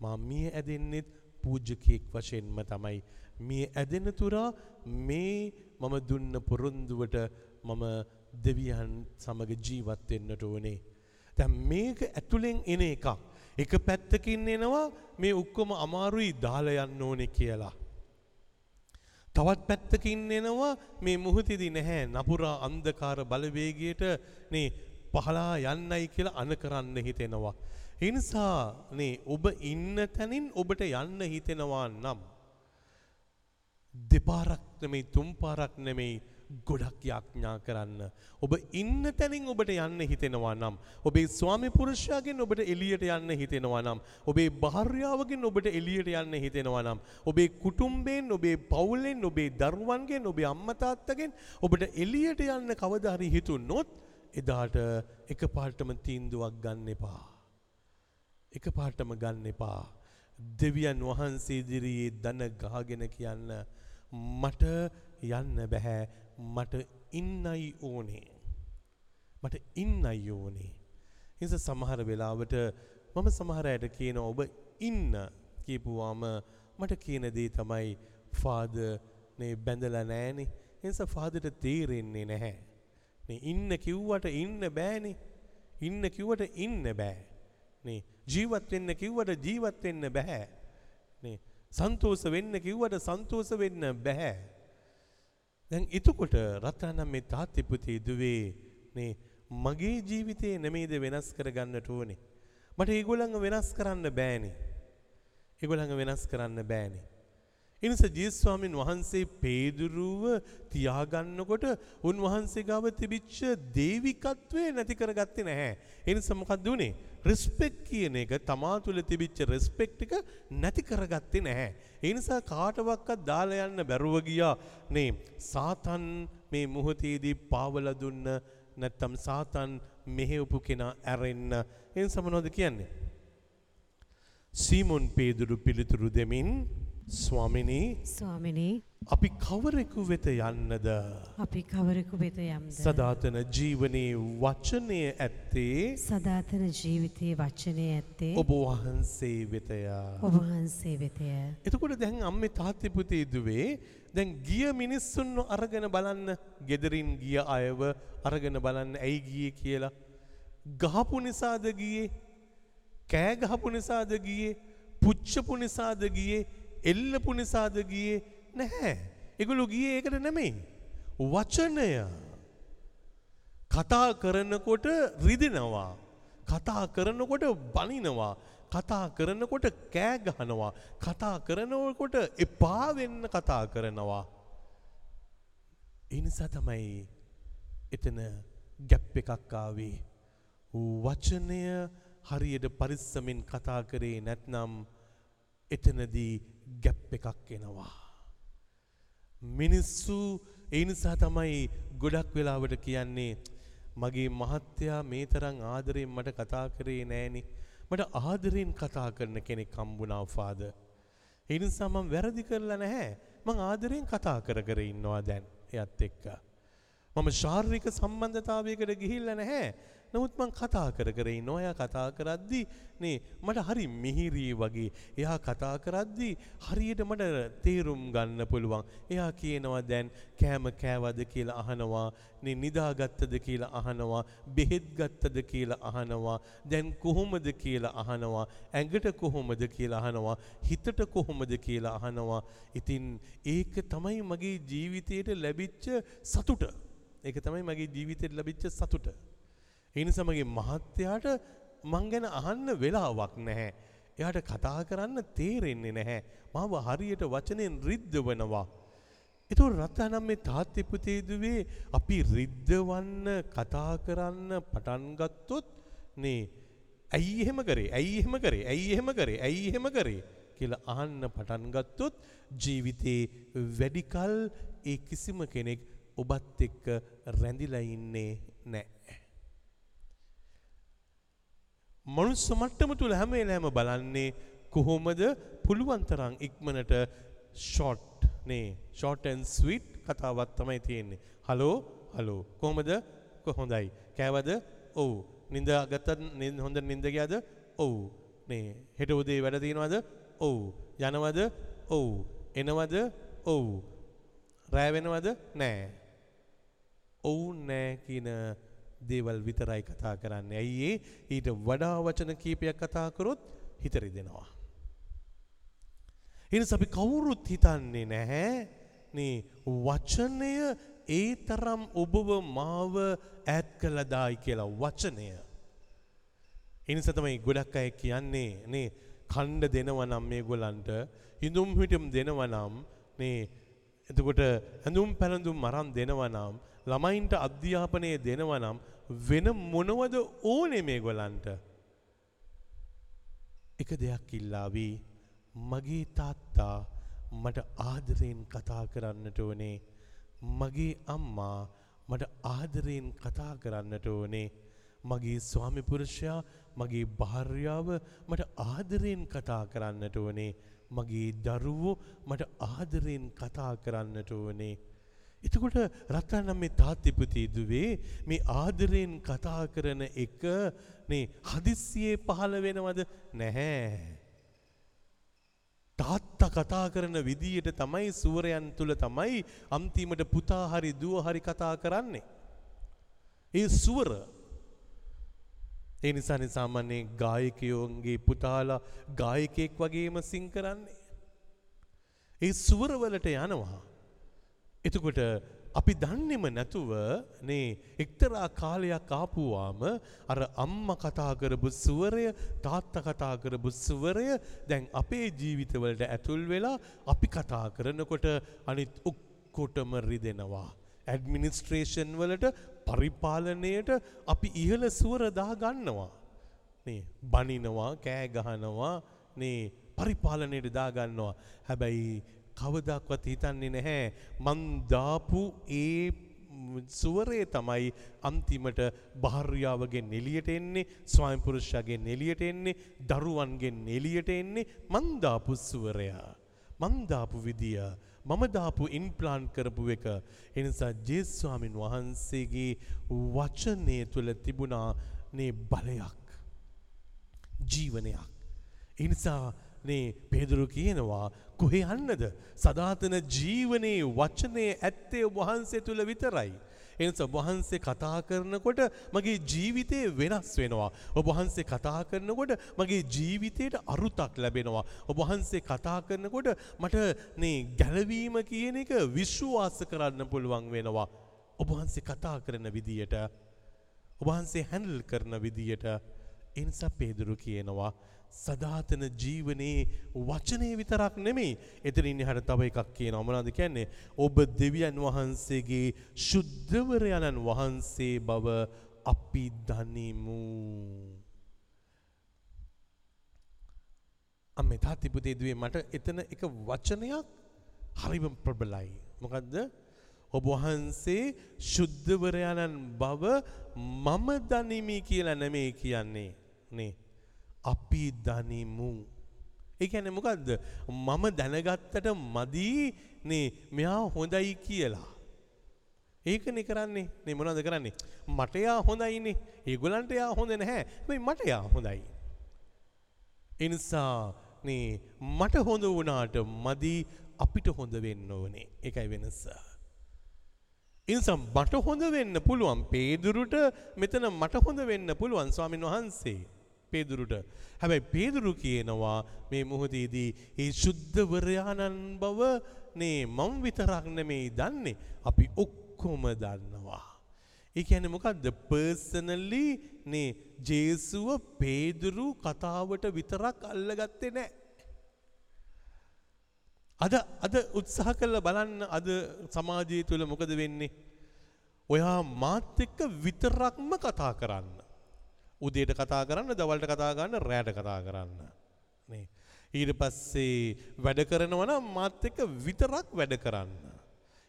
මා මිය ඇදෙන්නෙත් පූජකයෙක් වශයෙන්ම තමයි. මිය ඇදෙන තුරා මේ මම දුන්න පොරොන්දුවට මම දෙවියන් සමග ජීවත් වෙන්නට ඕනේ. දැන් මේක ඇතුලෙන් එන එකක්. එක පැත්තකින් එනවා මේ ඔක්කොම අමාරුයි දාලා යන්න ඕනේ කියලා. තවත් පැත්තකින් එනවා මේ මුහුතිදි නැහැ නපුරා අන්ධකාර බලවේගයට නේ පහලා යන්නයි කියලා අන කරන්න හිතෙනවා. ඒ නිසා නේ ඔබ ඉන්න තැනින් ඔබට යන්න හිතෙනවා නම් දෙපාරක් නෙමෙයි තුන් පාරක් නෙමෙයි ගොඩක් යාඥා කරන්න. ඔබ ඉන්න තැනින් ඔබට යන්න හිතෙනවා නම්. ඔබේ ස්වාමි පුරුෂයාගෙන් ඔබට එළියට යන්න හිතෙනවා නම්. ඔබේ භාර්යාවගෙන් ඔබට එළියට යන්න හිතෙනවා නම්. ඔබේ කුටුම්බයෙන් ඔබේ පවුලෙන් ඔබේ දරුවන්ගෙන් ඔබේ අම්මා තාත්තගෙන් ඔබට එළියට යන්න කවදා හරි හිතුනොත් එදාට එකපාරටම තීන්දුවක් ගන්න එපා. එකපාරටම ගන්න එපා. දෙවියන් වහන්සේ ඉදිරියේ දන ගහගෙන කියන්න මට යන්න බැහැ මට ඉන්නයි ඕනේ. මට ඉන්නයි ඕනේ. හිස සමහර වෙලාවට මම සමහර අයට කියන ඔබ ඉන්න කියපුවාම මට කියන දේ තමයි ෆාද නේ බැඳලා නෑනේ. එනිසා ෆාදට තේරෙන්නේ නැහැ. නේ ඉන්න කිව්වට ඉන්න බෑනේ. ඉන්න කිව්වට ඉන්න බෑ. නේ ජීවත් වෙන්න කිව්වට ජීවත් වෙන්න බෑ. නේ සන්තෝෂ වෙන්න කිව්වට සන්තෝෂ වෙන්න බෑ. දැන් එතකොට රත්නම් මේ තාත්ති පුතේ දුවේ නේ මගේ ජීවිතේ නෙමෙයිද වෙනස් කරගන්නට ඕනේ. මට ඒගොල්ලන්ව වෙනස් කරන්න බෑනේ. ඒගොල්ලන්ව වෙනස් කරන්න බෑනේ. එනිසා ජේසුස් ස්වාමීන් වහන්සේ පේදුරුව තියාගන්නකොට උන්වහන්සේ ගාව තිබිච්ච දේවිකත්වය නැති කරගත්තේ නැහැ. ඒ නිසා මොකක්ද උනේ? රෙස්පෙක්ට් කියන එක තමා තුළ තිබිච්ච රෙස්පෙක්ට් එක නැති කරගත්තේ නැහැ. ඒ නිසා කාටවත් දාලා යන්න බැරුව ගියා. නේ සාතන් මේ මොහොතේදී පාවලා දුන්න නැත්තම් සාතන් මෙහෙවපු කෙනා ඇරෙන්න. ඒ නිසා මොනවද කියන්නේ? සීමොන් පේදුරු පිළිතුරු දෙමින් ස්වාමිනී ස්වාමිනී අපි කවරෙකු වෙත යන්නද අපි කවරෙකු වෙත යම්ද සදාතන ජීවනයේ වචනය ඇත්තේ සදාතන ජීවිතයේ වචනය ඇත්තේ ඔබ වහන්සේ වෙතය. ඔබ වහන්සේ වෙතය. එතකොට දැන් අම්මේ තාත්ති පුතේ දුවේ දැන් ගිය මිනිස්සුන්ව අරගෙන බලන්න ගෙදරින් ගිය අයව අරගෙන බලන්න ඇයි ගියේ කියලා. ගහපු නිසාද ගියේ කෑ ගහපු නිසාද ගියේ පුච්චපු නිසාද ගියේ එල්ලපු නිසාද ගියේ නැහැ. ඒගොල්ලෝ ගියේ ඒකට නෙමෙයි. වචනය කතා කරනකොට රිදෙනවා. කතා කරනකොට බනිනවා. කතා කරනකොට කෑ ගහනවා. කතා කරනකොට එපා වෙන්න කතා කරනවා. ඒ නිසා තමයි එතන ගැප් එකක් ආවේ. වචනය හරියට පරිස්සමින් කතා කරේ නැත්නම් එතනදී ගැප් එකක් එනවා. මිනිස්සු ඒ නිසා තමයි ගොඩක් වෙලාවට කියන්නේ මගේ මහත්තයා මේ තරම් ආදරයෙන් මට කතා කරේ නෑනේ. මට ආදරයෙන් කතා කරන කෙනෙක් හම්බුණා ෆාදර්. ඒ නිසා මම වැරදි කරලා නැහැ. මං ආදරයෙන් කතා කර කර ඉන්නවා දැන් එයත් එක්ක. මම ශාරීරික සම්බන්ධතාවයකට ගිහිල්ලා නැහැ. නමුත් මං කතා කර කර ඉන්නවා. එයා කතා කරද්දි නේ මට හරි මිහිරි වගේ. එයා කතා කරද්දි හරියට මට තේරුම් ගන්න පුළුවන්. එයා කියනවා දැන් කෑම කෑවද කියලා අහනවා. නේ නිදාගත්තද කියලා අහනවා. බෙහෙත් ගත්තද කියලා අහනවා. දැන් කොහොමද කියලා අහනවා. ඇඟට කොහොමද කියලා අහනවා. හිතට කොහොමද කියලා අහනවා. ඉතින් ඒක තමයි මගේ ජීවිතයට ලැබිච්ච සතුට. ඒක තමයි මගේ ජීවිතයට ලැබිච්ච සතුට. ඒ නිසා මගේ මහත්තයාට මං ගැන අහන්න වෙලාවක් නැහැ. එයාට කතා කරන්න තේරෙන්නේ නැහැ. මාව හරියට වචනෙන් රිද්දවනවා. එතකොට රත්නම් මේ තාත්ති පුතේ දුවේ අපි රිද්දවන්න කතා කරන්න පටන් ගත්තොත් නේ ඇයි එහෙම කරේ? ඇයි එහෙම කරේ? ඇයි එහෙම කරේ? ඇයි එහෙම කරේ? කියලා අහන්න පටන් ගත්තොත් ජීවිතේ වැඩිකල් ඒ කිසිම කෙනෙක් ඔබත් එක්ක රැඳිලා ඉන්නේ නැහැ. මනුස්ස මට්ටම තුල හැම වෙලාවෙම බලන්නේ කොහොමද පුළුවන් තරම් ඉක්මනට ෂොට් නේ ෂොට් ඇන්ඩ් ස්වීට් කතාවක් තමයි තියෙන්නේ. හලෝ හලෝ කොහොමද? කොහොඳයි කෑවද? ඔව්. නින්ද ගත්තත් හොඳ නින්ද ගියාද? ඔව්. නේ. හෙට උදේ වැඩ තියෙනවද? ඔව්. යනවද? ඔව්. එනවද? ඔව්. රෑ වෙනවද? නෑ. ඔව් නෑ කියන දේවල් විතරයි කතා කරන්නේ. ඇයි ඒ ඊට වඩා වචන කීපයක් කතා කරොත් හිත රිදෙනවා. එනිසා අපි කවුරුත් හිතන්නේ නැහැ නේ වචනය ඒ තරම් ඔබව මාව ඈත් කළදායි කියලා වචනය. එනිසා තමයි ගොඩක් අය කියන්නේ නේ කණ්ඩ දෙනවා නම් මේගොල්ලන්ට හිඳුම් හිටුම් දෙනවා නම් නේ එතකොට ඇඳුම් පැළඳුම් අරන් දෙනවා නම් ළමයින්ට අධ්‍යාපනය දෙනවා නම් වෙන මොනවද ඕනේ මේගොල්ලන්ට? එක දෙයක් ඉල්ලාවි. මගේ තාත්තා මට ආදරයෙන් කතා කරන්නට ඕනේ. මගේ අම්මා මට ආදරයෙන් කතා කරන්නට ඕනේ. මගේ ස්වාමි පුරුෂයා මගේ භාර්යාව මට ආදරයෙන් කතා කරන්නට ඕනේ. මගේ දරුවෝ මට ආදරයෙන් කතා කරන්නට ඕනේ. එතකොට රත්නම් මේ තාත්තිපති දුවේ මේ ආදරයෙන් කතා කරන එක නේ හදිස්සියේ පහළ වෙනවද නැහැ. තාත්තා කතා කරන විදියට තමයි සූරයන් තුල තමයි අන්තිමට පුතා හරි දුව හරි කතා කරන්නේ. ඒ සුවර ඒ නිසානේ සාමාන්‍යයෙන් ගායකයෝන්ගේ පුතාලා ගායකයෙක් වගේම සිං කරන්නේ. ඒ සුවරවලට යනවා. එතකොට අපි දන්නෙම නැතුව නේ එක්තරා කාලයක් ආපුවාම අර අම්මා කතා කරපු ස්වරය තාත්තා කතා කරපු ස්වරය දැන් අපේ ජීවිතවලට ඇතුල් වෙලා අපි කතා කරනකොට අනිත් ඔක්කොටම රිදෙනවා. ඇඩ්මිනිස්ට්‍රේෂන් වලට පරිපාලනයට අපි ඉහළ ස්වර දා ගන්නවා නේ බනිනවා කෑ ගහනවා නේ පරිපාලනයට දා ගන්නවා හැබැයි කවදක්වත් හිතන්නේ නැහැ. මං දාපු ඒ සුවරේ තමයි අන්තිමට භාර්යාවගෙන් එළියට එන්නේ ස්වාමි පුරුෂයාගෙන් එළියට එන්නේ දරුවන්ගෙන් එළියට එන්නේ. මං දාපු සුවරයා මං දාපු විදිය මම දාපු ඉන්ප්ලාන්ට් කරපු එක. ඒ නිසා ජේසුස් ස්වාමින් වහන්සේගේ වචනය තුල තිබුණා නේ බලයක් ජීවනයක්. ඒ නිසා නේ පේදුරු කියනවා කොහේ යන්නද සදාතන ජීවනයේ වචනය ඇත්තේ වහන්සේ තුළ විතරයි. එනිසා වහන්සේ කතා කරනකොට මගේ ජීවිතය වෙනස් වෙනවා. ඔබ වහන්සේ කතා කරනකොට මගේ ජීවිතයට අරුතක් ලැබෙනවා. ඔබ වහන්සේ කතා කරනකොට මට නේ ගැලවීම කියන එක විශ්වාස කරන්න පුළුවන් වෙනවා. ඔබ වහන්සේ කතා කරන විදියට ඔබ වහන්සේ හැන්ඩල් කරන විදියට එනිසා පේදුරු කියනවා සදාතන ජීවනයේ වචනය විතරක් නෙමෙයි. එතනින් එහාට තව එකක් කියනවා. මොනවද කියන්නේ? ඔබ දෙවියන් වහන්සේගේ ශුද්ධවරයන්න් වහන්සේ බව අපි දනිමු. අම්මේ තාත්ති පුතේ දුවේ මට එතන එක වචනයක් හරිම ප්‍රබලයි. මොකද්ද? ඔබ වහන්සේ ශුද්ධවරයාණන් බව මම දනිමි කියලා නෙමෙයි කියන්නේ. නේ. අපි දනිමු. ඒ කියන්නේ මොකද්ද? මම දැනගත්තට මදි නේ මෙයා හොඳයි කියලා. ඒකනේ කරන්නේ. නේ මොනවද කරන්නේ? මට යා හොඳයිනේ. ඒගොල්ලන්ට යා හොඳ නැහැ. හැබැයි මට යා හොඳයි. ඒ නිසා නේ මට හොඳ වුණාට මදි අපිට හොඳ වෙන්න ඕනේ. ඒකයි වෙනස. ඉනිසා මට හොඳ වෙන්න පුළුවන් පේදුරුට මෙතන මට හොඳ වෙන්න පුළුවන් ස්වාමින් වහන්සේ පේදුරුට. හැබැයි පේදුරු කියනවා මේ මොහොතේදී ඒ ශුද්ධවරයාණන් බව නේ මම විතරක් නෙමෙයි දන්නේ අපි ඔක්කොම දන්නවා. ඒ කියන්නේ මොකද්ද පර්සනලි නේ ජේසුව පේදුරු කතාවට විතරක් අල්ලගත්තේ නැහැ. අද අද උත්සාහ කරලා බලන්න අද සමාජය තුළ මොකද වෙන්නේ? ඔයා මාත් එක්ක විතරක්ම කතා කරන්න. උදේට කතා කරන්න, දවල්ට කතා කරන්න, රැයට කතා කරන්න. නේ. ඊට පස්සේ වැඩ කරනවා නම් මාත් එක්ක විතරක් වැඩ කරන්න.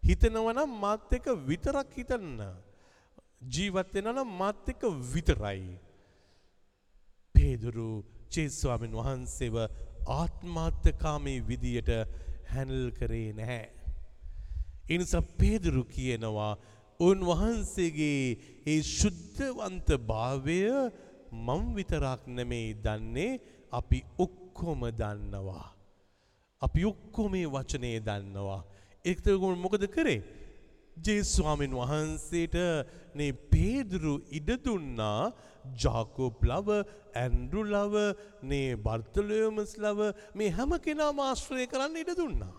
හිතනවා නම් මාත් එක්ක විතරක් හිතන්න. ජීවත් වෙනවා නම් මාත් එක්ක විතරයි. පේදුරු ජේසුස් ස්වාමීන් වහන්සේව ආත්මාර්ථකාමී විදියට හැනල් කරේ නැහැ. එනිසා පේදුරු කියනවා උන්වහන්සේගේ ඒ ශුද්ධවන්ත භාවය මම විතරක් නෙමෙයි දන්නේ අපි ඔක්කොම දන්නවා. අපි ඔක්කොම මේ වචනේ දන්නවා. ඒකට මොකද කරේ? ජේසුස් ස්වාමීන් වහන්සේට නේ පේදුරු ඉඩ දුන්නා ජාකෝබ් ලව ඇන්ඩ්‍රු ලව නේ බර්තලෝමස් ලව මේ හැම කෙනාම ආශ්‍රය කරන්න ඉඩ දුන්නා.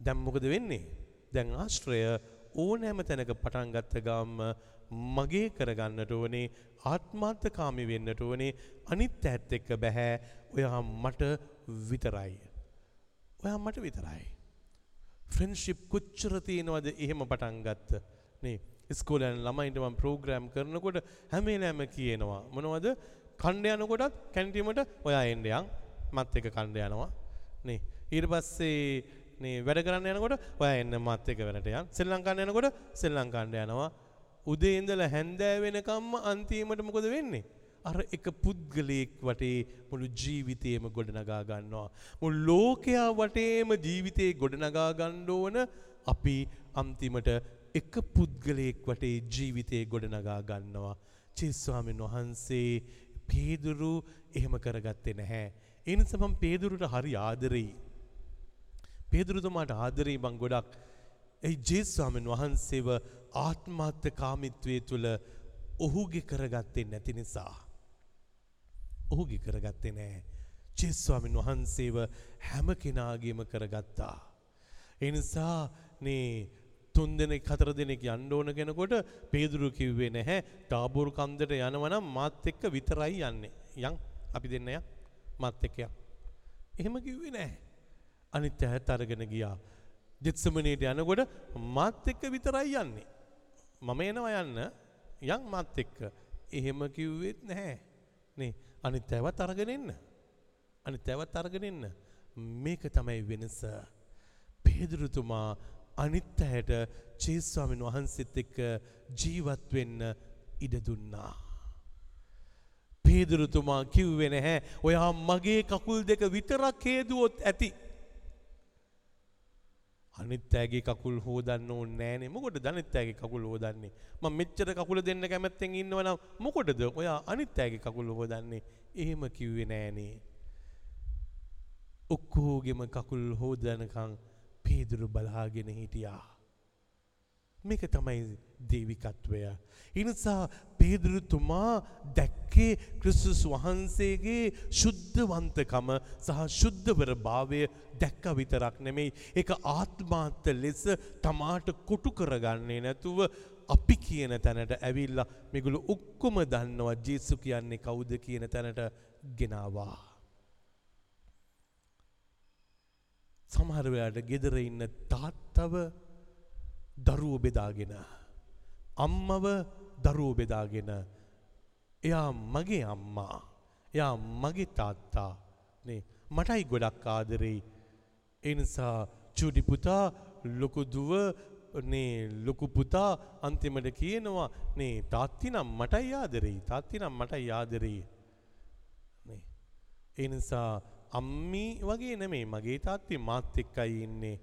දැන් මොකද වෙන්නේ? දැන් ආශ්‍රය ඕනෑම තැනක පටන් ගත්ත ගාම මගේ කරගන්නට ඕනේ ආත්මාර්ථකාමී වෙන්නට ඕනේ අනිත් ඇත් එක්ක බෑ. ඔයා මට විතරයි. ඔයා මට විතරයි. ෆ්‍රෙන්ඩ්ෂිප් කොච්චර තියෙනවද? එහෙම පටන් ගත්ත. නේ ඉස්කෝලෙන් ළමයින්ට මම ප්‍රෝග්‍රෑම් කරනකොට හැම වෙලාවෙම කියනවා. මොනවද? කණ්ඩ යනකොටත් කැන්ටිමට ඔයා එන්න යන්. මත් එක කණ්ඩ යනවා. නේ ඊට පස්සේ නේ වැඩ කරන්න යනකොට ඔයා එන්න මත් එක වැඩට යන් ශ්‍රී ලංකාවට යනකොට ශ්‍රී ලංකාවට යනවා උදේ ඉඳලා හැන්දෑ වෙනකම්ම අන්තිමට මොකද වෙන්නේ අර එක පුද්ගලයෙක් වටේ මුළු ජීවිතේම ගොඩනගා ගන්නවා. මුළු ලෝකයා වටේම ජීවිතේ ගොඩනගා ගන්න ඕන අපි අන්තිමට එක පුද්ගලයෙක් වටේ ජීවිතේ ගොඩනගා ගන්නවා. චේස්වාමීන් වහන්සේ පේදුරු එහෙම කරගත්තේ නැහැ. ඒ නිසා මම පේදුරුට හරි ආදරෙයි. පේදුරුතුමාට ආදරෙයි මං ගොඩක්. ඒ ජේස්වාමීන් වහන්සේව ආත්මාර්ථකාමීත්වයේ තුල ඔහුගේ කරගත්තේ නැති නිසා. ඔහුගේ කරගත්තේ නෑ. ජෙස්වාමින් වහන්සේව හැම කෙනාගේම කරගත්තා. එනිසා නේ තුන් දෙනෙක් හතර දෙනෙක් යන්න ඕන කෙනකොට පේදුරු කිව්වේ නැහැ ටාබෝර් කන්දට යනවනම් මාත් එක්ක විතරයි යන්නේ. යන් අපි දෙන්න යන් මාත් එක්ක යන්. එහෙම කිව්වේ නැහැ. අනිත් ඇහත් අරගෙන ගියා. ජෙත්සමනේට යනකොට මාත් එක්ක විතරයි යන්නේ. මම එනවා යන්න යන් මාත් එක්ක. එහෙම කිව්වෙත් නැහැ. නේ අනිත් ඇවත් අරගෙන එන්න. අනිත් ඇවත් අරගෙන එන්න. මේක තමයි වෙනස. පේදුරුතුමා අනිත් ඇයට ජේස්වාමීන් වහන්සේත් එක්ක ජීවත් වෙන්න ඉඩ දුන්නා. පේදුරුතුමා කිව්වේ නැහැ ඔයා මගේ කකුල් දෙක විතරක් හේදුවොත් ඇති. අනිත් ඇගේ කකුල් හෝදන්න ඕනේ නෑනේ. මොකටද අනිත් ඇගේ කකුල් හෝදන්නේ? මම මෙච්චර කකුල දෙන්න කැමැත්තෙන් ඉන්නවනම් මොකටද ඔයා අනිත් ඇගේ කකුල් හෝදන්නේ? එහෙම කිව්වේ නෑනේ. ඔක්කොගෙම කකුල් හෝදනකම් පේදුරු බලාගෙන හිටියා. මේක තමයි දේවිකත්වය. එනිසා පේදුරුතුමා දැක්කේ ක්‍රිස්තුස් වහන්සේගේ ශුද්ධවන්තකම සහ ශුද්ධවර භාවය දැක්ක විතරක් නෙමෙයි ඒක ආත්මාර්ථ ලෙස තමාට කොටු කරගන්නේ නැතුව අපි කියන තැනට ඇවිල්ලා මේගොල්ලෝ ඔක්කොම දන්නවා ජේසු කියන්නේ කවුද කියන තැනට ගෙනාවා. සමහර වෙලාවට ගෙදර ඉන්න තාත්තව දරුවෝ බෙදාගෙන අම්මව දරුවෝ බෙදාගෙන එයා මගේ අම්මා එයා මගේ තාත්තා නේ. මටයි ගොඩක් ආදරෙයි. ඒ නිසා චූටි පුතා ලොකු දුව නේ ලොකු පුතා අන්තිමට කියනවා නේ තාත්ති නම් මටයි ආදරෙයි තාත්ති නම් මටයි ආදරෙයි නේ. ඒ නිසා අම්මි වගේ නෙමෙයි මගේ තාත්ති මාත් එක්කයි ඉන්නේ.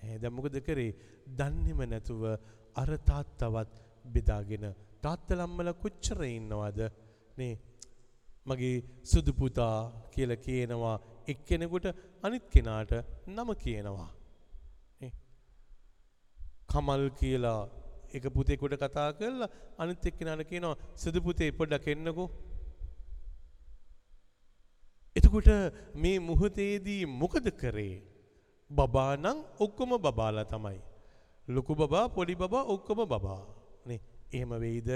නෑ දැන් මොකද කරේ? දන්නේම නැතුව අර තාත්තවත් බෙදාගෙන තාත්තලම්මල කොච්චර ඉන්නවද? නේ මගේ සුදු පුතා කියලා කියනවා එක්කෙනෙකුට අනිත් කෙනාට නම කියනවා. නේ කමල් කියලා එක පුතෙකුට කතා කරලා අනිත් එක්කෙනාට කියනවා සුදු පුතේ පොඩ්ඩක් එන්නකෝ. එතකොට මේ මුහතේදී මොකද කරේ? බබා නම් ඔක්කොම බබාලා තමයි. ලොකු බබා පොඩි බබා ඔක්කොම බබා. නේ එහෙම වෙයිද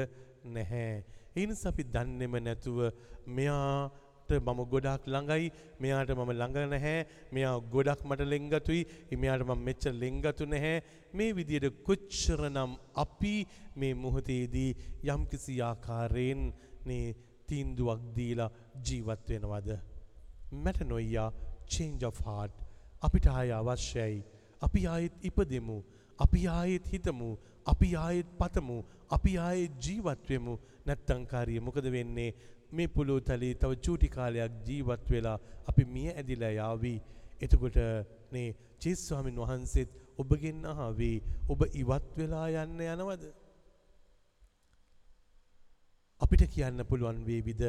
නැහැ. ඒ නිසා අපි දන්නේම නැතුව මෙයාට මම ගොඩාක් ළඟයි මෙයාට මම ළඟ නැහැ මෙයා ගොඩක් මට ලෙන්ගතුයි මෙයාට මම මෙච්චර ලෙන්ගතු නැහැ. මේ විදිහට කොච්චරනම් අපි මේ මොහොතේදී යම්කිසි ආකාරයෙන් නේ තීන්දුවක් දීලා ජීවත් වෙනවද? මැට නොයියා change of heart. අපිට ආය අවශ්‍යයි. අපි ආයෙත් ඉපදෙමු. අපි ආයෙත් හිතමු. අපි ආයෙත් පතමු අපි ආයෙත් ජීවත් වෙමු. නැත්තම් කාරිය මොකද වෙන්නේ? මේ පුළු තලයේ තව චූටි කාලයක් ජීවත් වෙලා අපි මිය ඇදිලා යාවි. එතකොට නේ ජේසුස් ස්වාමීන් වහන්සේත් ඔබගෙන් අහවි ඔබ ඉවත් වෙලා යන්න යනවද? අපිට කියන්න පුළුවන් වේවිද?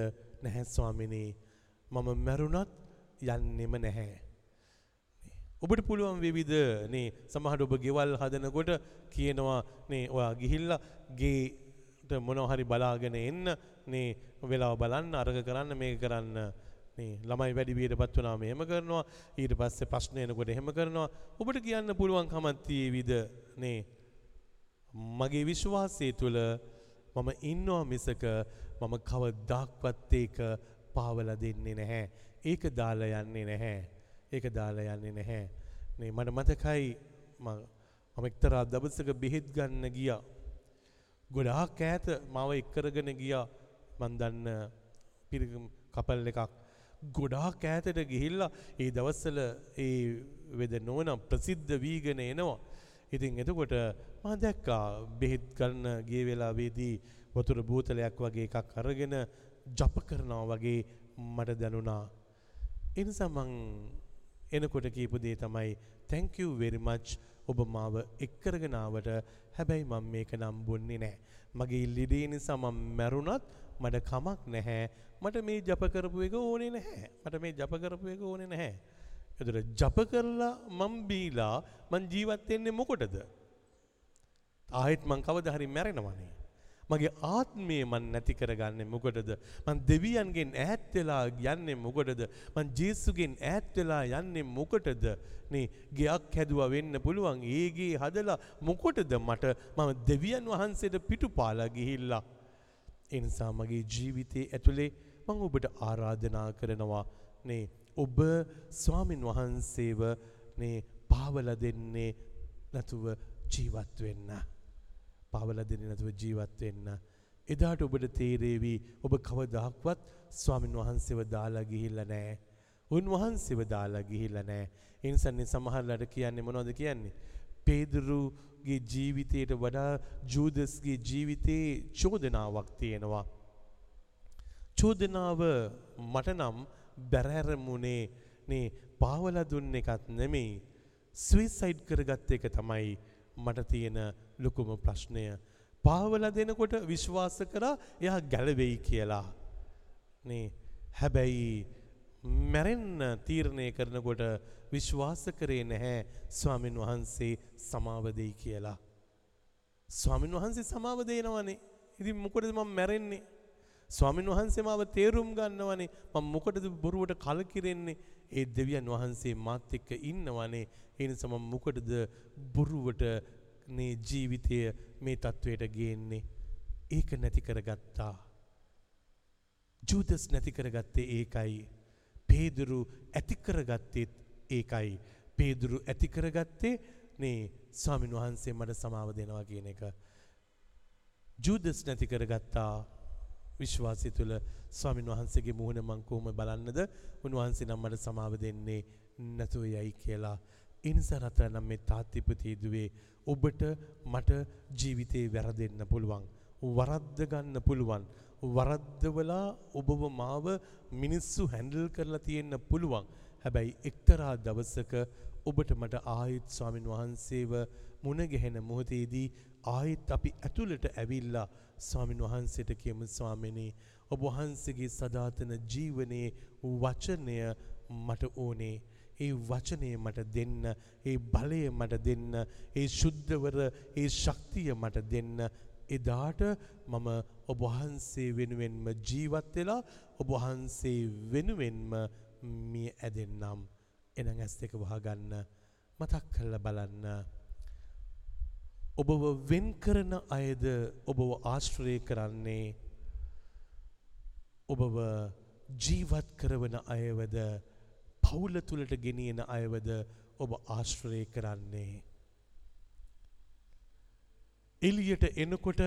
නැහැ ස්වාමිනේ. මම මැරුණත් යන්නෙම නැහැ. ඔබට පුළුවන් වෙවිද නේ සමහට ඔබ ගෙවල් හදනකොට කියනවා නේ ඔයා ගිහිල්ල ගේට මොනොහරි බලාගෙන එන්න නේ වෙලාව බලන්න අරග කරන්න මේ කරන්න නේ ළමයි වැඩි වියට පත් වනාම එහෙම කරනවා ඊට පස්සේ ප්‍රශ්නයනකොට එහෙම කරනවා ඔබට කියන්න පුළුවන් කමත්තියේ විද නේ මගේ විශ්වාසය තුළ මම ඉන්නවා මිසක මම කව දාක්වත් ඒක පාවල දෙන්නේ නැහැ. ඒක දාලා යන්නේ නැහැ. ඒක දාලා යන්නේ නැහැ. නේ මට මතකයි මම එක්තරා දවසක බෙහෙත් ගන්න ගියා. ගොඩාක් ඈත මාව එක්කරගෙන ගියා. මන් දන්න පිරිගම් කපල් එකක්. ගොඩාක් ඈතට ගිහිල්ලා ඒ දවස්වල ඒ වෙද නොවන ප්‍රසිද්ධ වීගෙන එනවා. ඉතින් එතකොට මම දැක්කා බෙහෙත් ගන්න ගිය වෙලාවේදී වතුර බෝතලයක් වගේ එකක් අරගෙන ජප කරනවා වගේ මට දැනුණා. එනිසා මං එනකොට කීපු දේ තමයි thank you very much ඔබ මාව එක්කරගෙන ආවට හැබැයි මම මේක නම් බොන්නේ නැහැ. මගේ ලිඩේ නිසා මම මැරුණත් මට කමක් නැහැ. මට මේ ජප කරපු එක ඕනේ නැහැ. මට මේ ජප කරපු එක ඕනේ නැහැ. එතකොට ජප කරලා මම බීලා මං ජීවත් වෙන්නේ මොකටද? ආයෙත් මං කවදා හරි මැරෙනවනේ. මගේ ආත්මය මන් නැති කරගන්නේ මොකටද? මං දෙවියන්ගෙන් ඈත් වෙලා යන්නේ මොකටද? මං ජේසුගෙන් ඈත් වෙලා යන්නේ මොකටද? නේ ගයක් හැදුවා වෙන්න පුළුවන්. ඒ ගේ හදලා මොකටද මට මම දෙවියන් වහන්සේට පිටුපාලා ගිහිල්ලා. ඒ නිසා මගේ ජීවිතයේ ඇතුලේ මම ඔබට ආරාධනා කරනවා නේ ඔබ ස්වාමින් වහන්සේව නේ පාවලා දෙන්නේ නැතුව ජීවත් වෙන්න. පාවලා දෙන්නේ නැතුව ජීවත් වෙන්න. එදාට ඔබට තේරේවි ඔබ කවදාක්වත් ස්වාමින් වහන්සේව දාලා ගිහිල්ලා නැහැ. උන්වහන්සේව දාලා ගිහිල්ලා නැහැ. ඒ නිසානේ සමහරලාට කියන්නේ මොනවද කියන්නේ? පේදුරුගේ ජීවිතයට වඩා ජූදස්ගේ ජීවිතේ චෝදනාවක් තියෙනවා. චෝදනාව මට නම් බැරෑරමුණේ නේ පාවලා දුන්න එකත් නෙමෙයි ස්විසයිඩ් කරගත්ත එක තමයි මට තියෙන ලොකුම ප්‍රශ්නය. පාවලා දෙනකොට විශ්වාස කරා එයා ගැලවෙයි කියලා. නේ හැබැයි මැරෙන්න තීරණය කරනකොට විශ්වාස කරේ නැහැ ස්වාමින් වහන්සේ සමාව දෙයි කියලා. ස්වාමින් වහන්සේ සමාව දෙනවනේ. ඉතින් මොකටද මම මැරෙන්නේ? ස්වාමින් වහන්සේ මාව තේරුම් ගන්නවනේ. මම මොකටද බොරුවට කලකිරෙන්නේ? ඒ දෙවියන් වහන්සේ මාත් එක්ක ඉන්නවනේ. ඒ නිසා මම මොකටද බොරුවට මේ ජීවිතය මේ තත්වයට ගේන්නේ? ඒක නැති කරගත්තා. ජූදස් නැති කරගත්තේ ඒකයි. පේදුරු ඇති කරගත්තෙත් ඒකයි. පේදුරු ඇති කරගත්තේ නේ ස්වාමින් වහන්සේ මට සමාව දෙනවා කියන එක. ජූදස් නැති කරගත්තා විශ්වාසය තුළ ස්වාමින් වහන්සේගේ මුහුණ මං කොහොම බලන්නද උන්වහන්සේ නම් මට සමාව දෙන්නේ නැතුව යයි කියලා එනිසා රතර නම් මේ තාත්තිපතියදුවේ ඔබට මට ජීවිතේ වැරදෙන්න පුළුවන්. වරද්ද ගන්න පුළුවන්. වරද්දවලා ඔබව මාව මිනිස්සු හැන්ඩල් කරලා තියෙන්න පුළුවන්. හැබැයි එක්තරා දවසක ඔබට මට ආයිත් ස්වාමින් වහන්සේව මුණගැහෙන මොහොතේදී ආයිත් අපි ඇතුළට ඇවිල්ලා ස්වාමින් වහන්සේට කියමු ස්වාමිනේ ඔබ වහන්සේගේ සදාතන ජීවනයේ වචනය මට ඕනේ. ඒ වචනය මට දෙන්න ඒ බලය මට දෙන්න ඒ ශුද්ධවර ඒ ශක්තිය මට දෙන්න. එදාට මම ඔබ වහන්සේ වෙනුවෙන්ම ජීවත් වෙලා ඔබ වහන්සේ වෙනුවෙන්ම මිය ඇදෙන්නම්. එනං ඇස් දෙක වහගන්න මතක් කරලා බලන්න. ඔබව වෙන් කරන අයද ඔබව ආශ්‍රය කරන්නේ ඔබව ජීවත් කරවන අයවද පවුල තුළට ගෙනියන අයවද ඔබ ආශ්‍රය කරන්නේ. එලියට එනකොට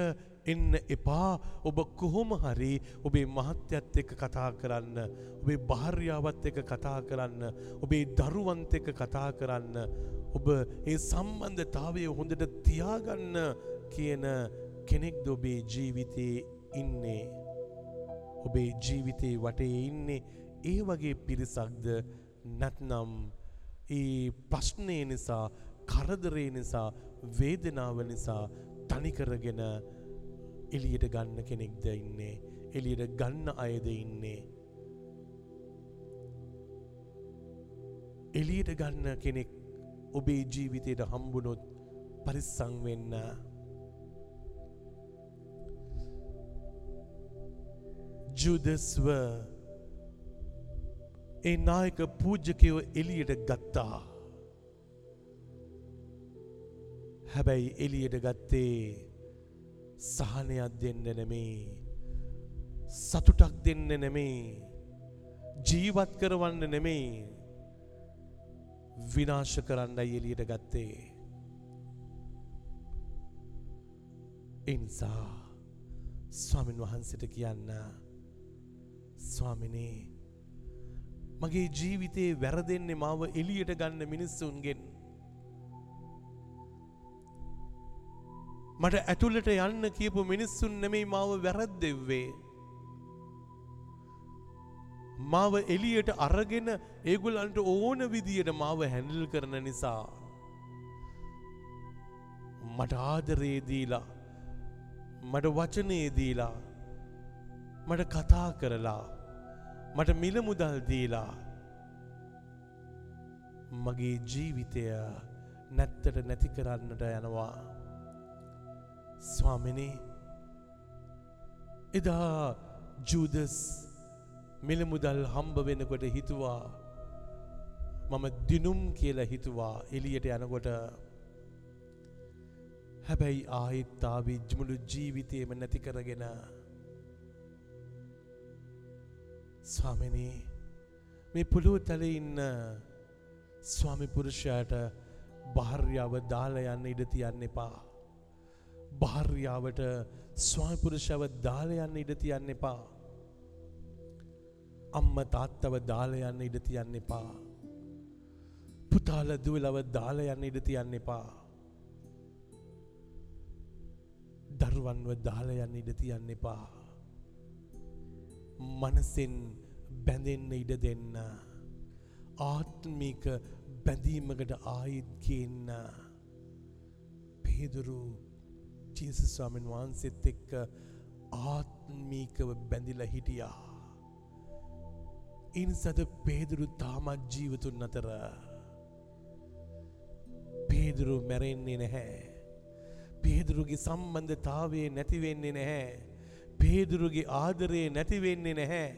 එන්න එපා. ඔබ කොහොම හරි ඔබේ මහත්‍යත් එක්ක කතා කරන්න ඔබේ භාර්යාවත් එක්ක කතා කරන්න ඔබේ දරුවන්ත එක්ක කතා කරන්න ඔබ ඒ සම්බන්ධතාවය හොඳට තියාගන්න කියන කෙනෙක්ද ඔබේ ජීවිතයේ ඉන්නේ? ඔබේ ජීවිතේ වටේ ඉන්නේ ඒ වගේ පිරිසක්ද? නැත්නම් ඒ ප්‍රශ්නය නිසා කරදරේ නිසා වේදනාව නිසා තනිකරගෙන එලියට ගන්න කෙනෙක්ද ඉන්නේ? එලියට ගන්න අයද ඉන්නේ? එලියට ගන්න කෙනෙක් ඔබේ ජීවිතයට හම්බුනොත් පරිස්සං වෙන්න. ජුදස්ව ඒ නායක පූජ්‍යකයෝ එලියට ගත්තා. හැබැයි එලියට ගත්තේ සහනයක් දෙන්න නෙමේ. සතුටක් දෙන්න නෙමේ. ජීවත් කරවන්න නෙමේ. විනාශ කරන්නයි එලියට ගත්තේ. එනිසා ස්වාමින් වහන්සට කියන්න ස්වාමිනේ මගේ ජීවිතේ වැරදෙන්නේ මාව එලියට ගන්න මිනිස්සුන්ගෙන්. මට ඇතුළට යන්න කියපු මිනිස්සුන් නෙමෙයි මාව වැරද්දෙව්වේ. මාව එලියට අරගෙන ඒගොල්ලන්ට ඕන විදියට මාව හැඳල් කරන නිසා. මට ආදරේ දීලා මට වචනේ දීලා මට කතා කරලා මට මිල මුදල් දීලා මගේ ජීවිතය නැත්තට නැති කරන්නට යනවා ස්වාමිනි එදා ජූදස් මිල මුදල් හම්බ වෙනකොට හිතුවා මම දිනුම් කියලා හිතුවා එලියට යනකොට හැබැයි ආහිත්තා විජ්මුළු ජීවිතයම නැති කරගෙන ස්වාමිනී මේ පුළුව තල ඉන්න ස්වාමි පුරුෂයාට භාර්යාව දාලා යන්න ඉඩ තියන්න එපා. භාර්යාවට ස්වාමි පුරුෂව දාලා යන්න ඉඩ තියන්න එපා. අම්ම තාත්තව දාලා යන්න ඉඩ තියන්න එපා. පුතාල දුවලව දාලා යන්න ඉඩ තියන්න එපා. දරුවන්ව දාලා යන්න ඉඩ තියන්න එපා. මනසෙන් බැඳෙන්න ඉඩ දෙන්න. ආත්මික බැඳීමකට ආයිත් ගේන්න. පේදුරු ජීසස් ස්වාමීන් වහන්සේත් එක්ක ආත්මීකව බැඳිලා හිටියා. ඉන්සද පේදුරු තාමත් ජීවතුන් අතර පේදුරු මැරෙන්නේ නැහැ. පේදුරුගේ සම්බන්ධතාවය නැතිවෙන්නේ නැහැ. පේදුරුගේ ආදරේ නැතිවෙන්නේ නැහැ.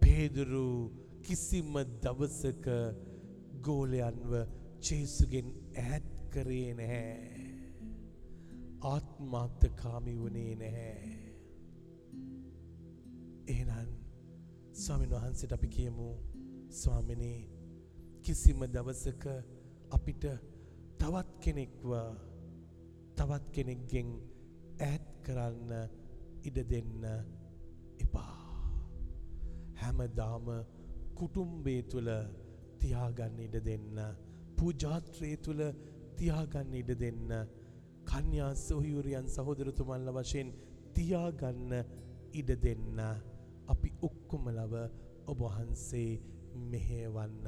පේදුරු කිසිම දවසක ගෝලයන්ව චේසුගෙන් ඈත් කරේ නැහැ. ආත්මාර්ථකාමී වුණේ නැහැ. එහෙනම් ස්වාමීන් වහන්සේට අපි කියමු ස්වාමිනේ කිසිම දවසක අපිට තවත් කෙනෙක්ව තවත් කෙනෙක්ගෙන් ඈත් කරන්න ඉඩ දෙන්න එපා. හැමදාම කුටුම්බේ තුළ තියාගන්න ඉඩ දෙන්න පූජාත්‍රයේ තුළ තියාගන්න ඉඩ දෙන්න. කන්‍යා සොහියුරියන් සහෝදරතුමන්ල වශයෙන් තියාගන්න ඉඩ දෙන්න. අපි ඔක්කොමලව ඔබහන්සේ මෙහෙවන්න.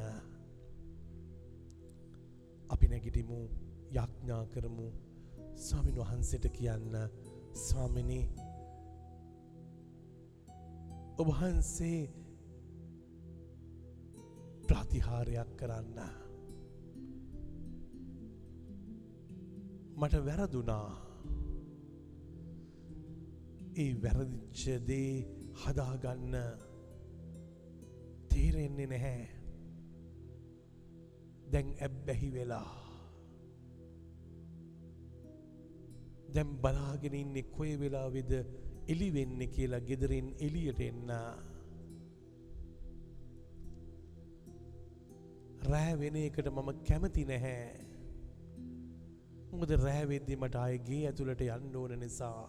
අපි නැගිටිමු යක්ඥා කරමු ස්වාමින් වහන්සේට කියන්න ස්වාමිනි ඔබහන්සේ ප්‍රතිහාරයක් කරන්න. මට වැරදුනා. ඒ වැරදිච්චදේ හදාගන්න තේරෙන්නේ නැහැ. දැන් ඇබ්බැහි වෙලා. දැම් බලාගෙන ඉන්නේ කොය වෙලාවෙද එලි වෙන්න කියලා ගෙදරින් එලියට එන්න. රෑ වෙන එකට මම කැමති නැහැ. මොකද රෑවෙද්දි මට අයගේ ඇතුළට යන්න ඕන නිසා.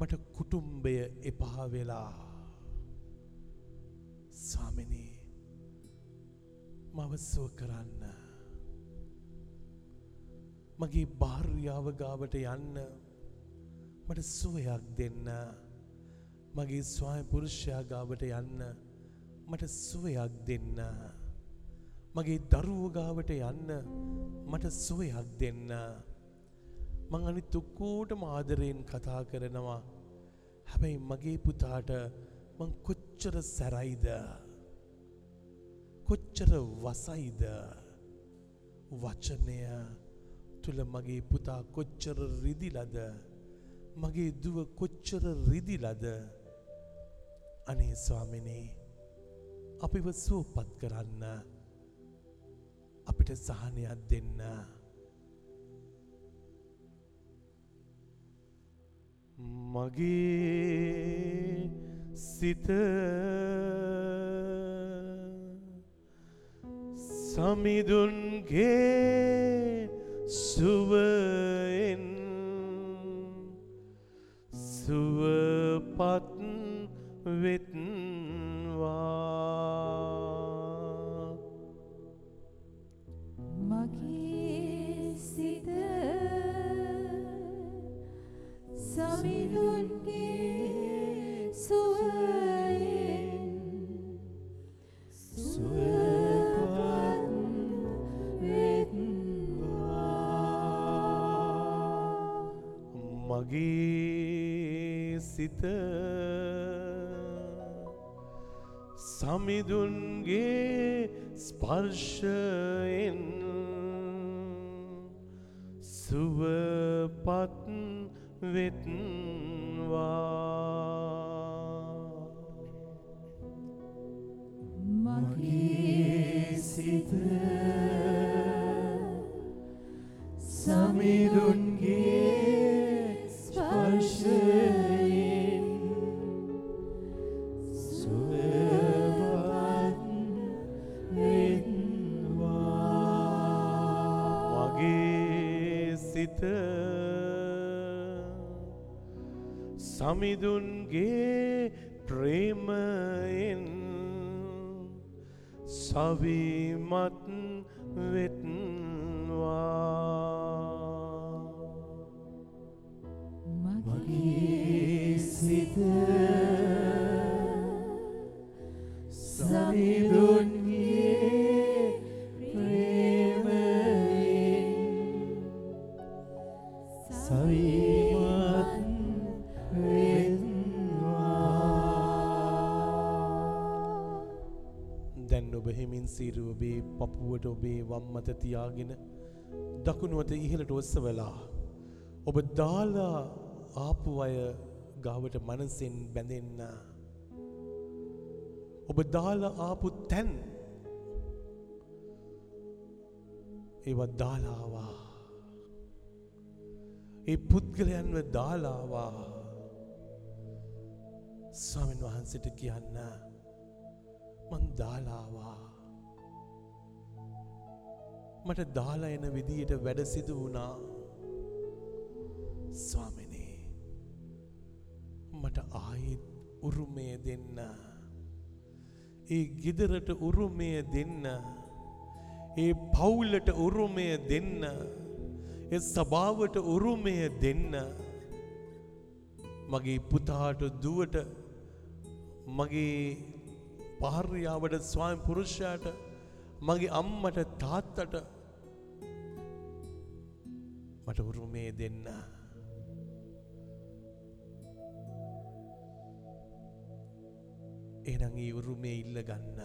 මට කුටුම්බය එපා වෙලා ස්වාමිනී මවස්සුව කරන්න. මගේ භාර්යාව ගාවට යන්න මට සුවයක් දෙන්න. මගේ ස්වාය පුරුෂයා ගාවට යන්න මට සුවයක් දෙන්න. මගේ දරුවෝ ගාවට යන්න මට සුවයක් දෙන්න. මං අනිත් ඔක්කෝටම ආදරයෙන් කතා කරනවා. හැබැයි මගේ පුතාට මං කොච්චර සැරයිද? කොච්චර වසයිද? වචනය තුළ මගේ පුතා කොච්චර රිදිලද? මගේ දුව කොච්චර රිදිලද? අනේ ස්වාමිනේ අපිව සුවපත් කරන්න. අපිට සහනයක් දෙන්න. මගේ සිත සමිදුන්ගේ සුවයෙන් සුවපත් වෙත්වා සිත සමිදුන්ගේ ස්පර්ශයෙන් සුවපත් වෙත්වා. සීරුව ඔබේ පපුුවට ඔබේ වම්මත තියාගෙන දකුණුවත ඉහලට ඔස්සවලා ඔබ දාලා ආපු අය ගාවට මනසෙන් බැඳෙන්න. ඔබ දාලා ආපු තැන් ඒවත් දාලාවා. ඒ පුද්ගලයන්ව දාලාවා. ස්වාමීන් වහන්සට කියන්න මං දාලාවා. මට දාලා එන විදියට වැඩ සිදු වුණා ස්වාමිනේ මට ආයෙත් උරුමය දෙන්න ඒ ගෙදරට උරුමය දෙන්න. ඒ පවුල්ලට උරුමය දෙන්න. ඒ සභාවට උරුමය දෙන්න. මගේ පුතාට දුවට මගේ පාර්යාවට ස්වාම පුරුෂයාට මගේ අම්මට තාත්තට මට උරුමේ දෙන්න. එනං ඒ උරුමේ ඉල්ල ගන්න.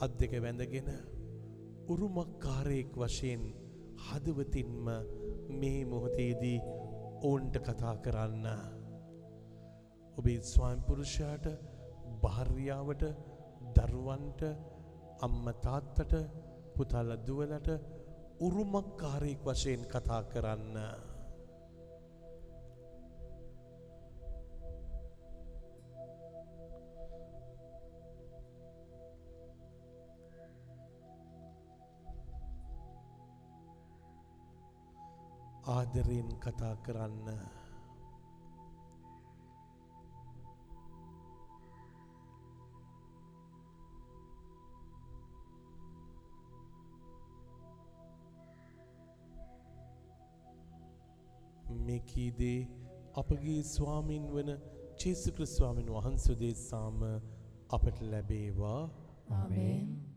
අත් දෙක වැඳගෙන උරුමක්කාරයෙක් වශයෙන් හදවතින්ම මේ මොහොතේදී ඔවුන්ට කතා කරන්න. ඔබේ ස්වයම්පුරුෂයාට භාර්යාවට දරුවන්ට අම්ම තාත්තට පුතල්ල දුවලට උරුමක්කාරයෙක් වශයෙන් කතා කරන්න. ආදරයෙන් කතා කරන්න. මේකීදේ අපගේ ස්වාමින් වන චේසුක්‍ර ස්වාමීන් වහන්සේදේ සාම අපට ලැබේවා Amen.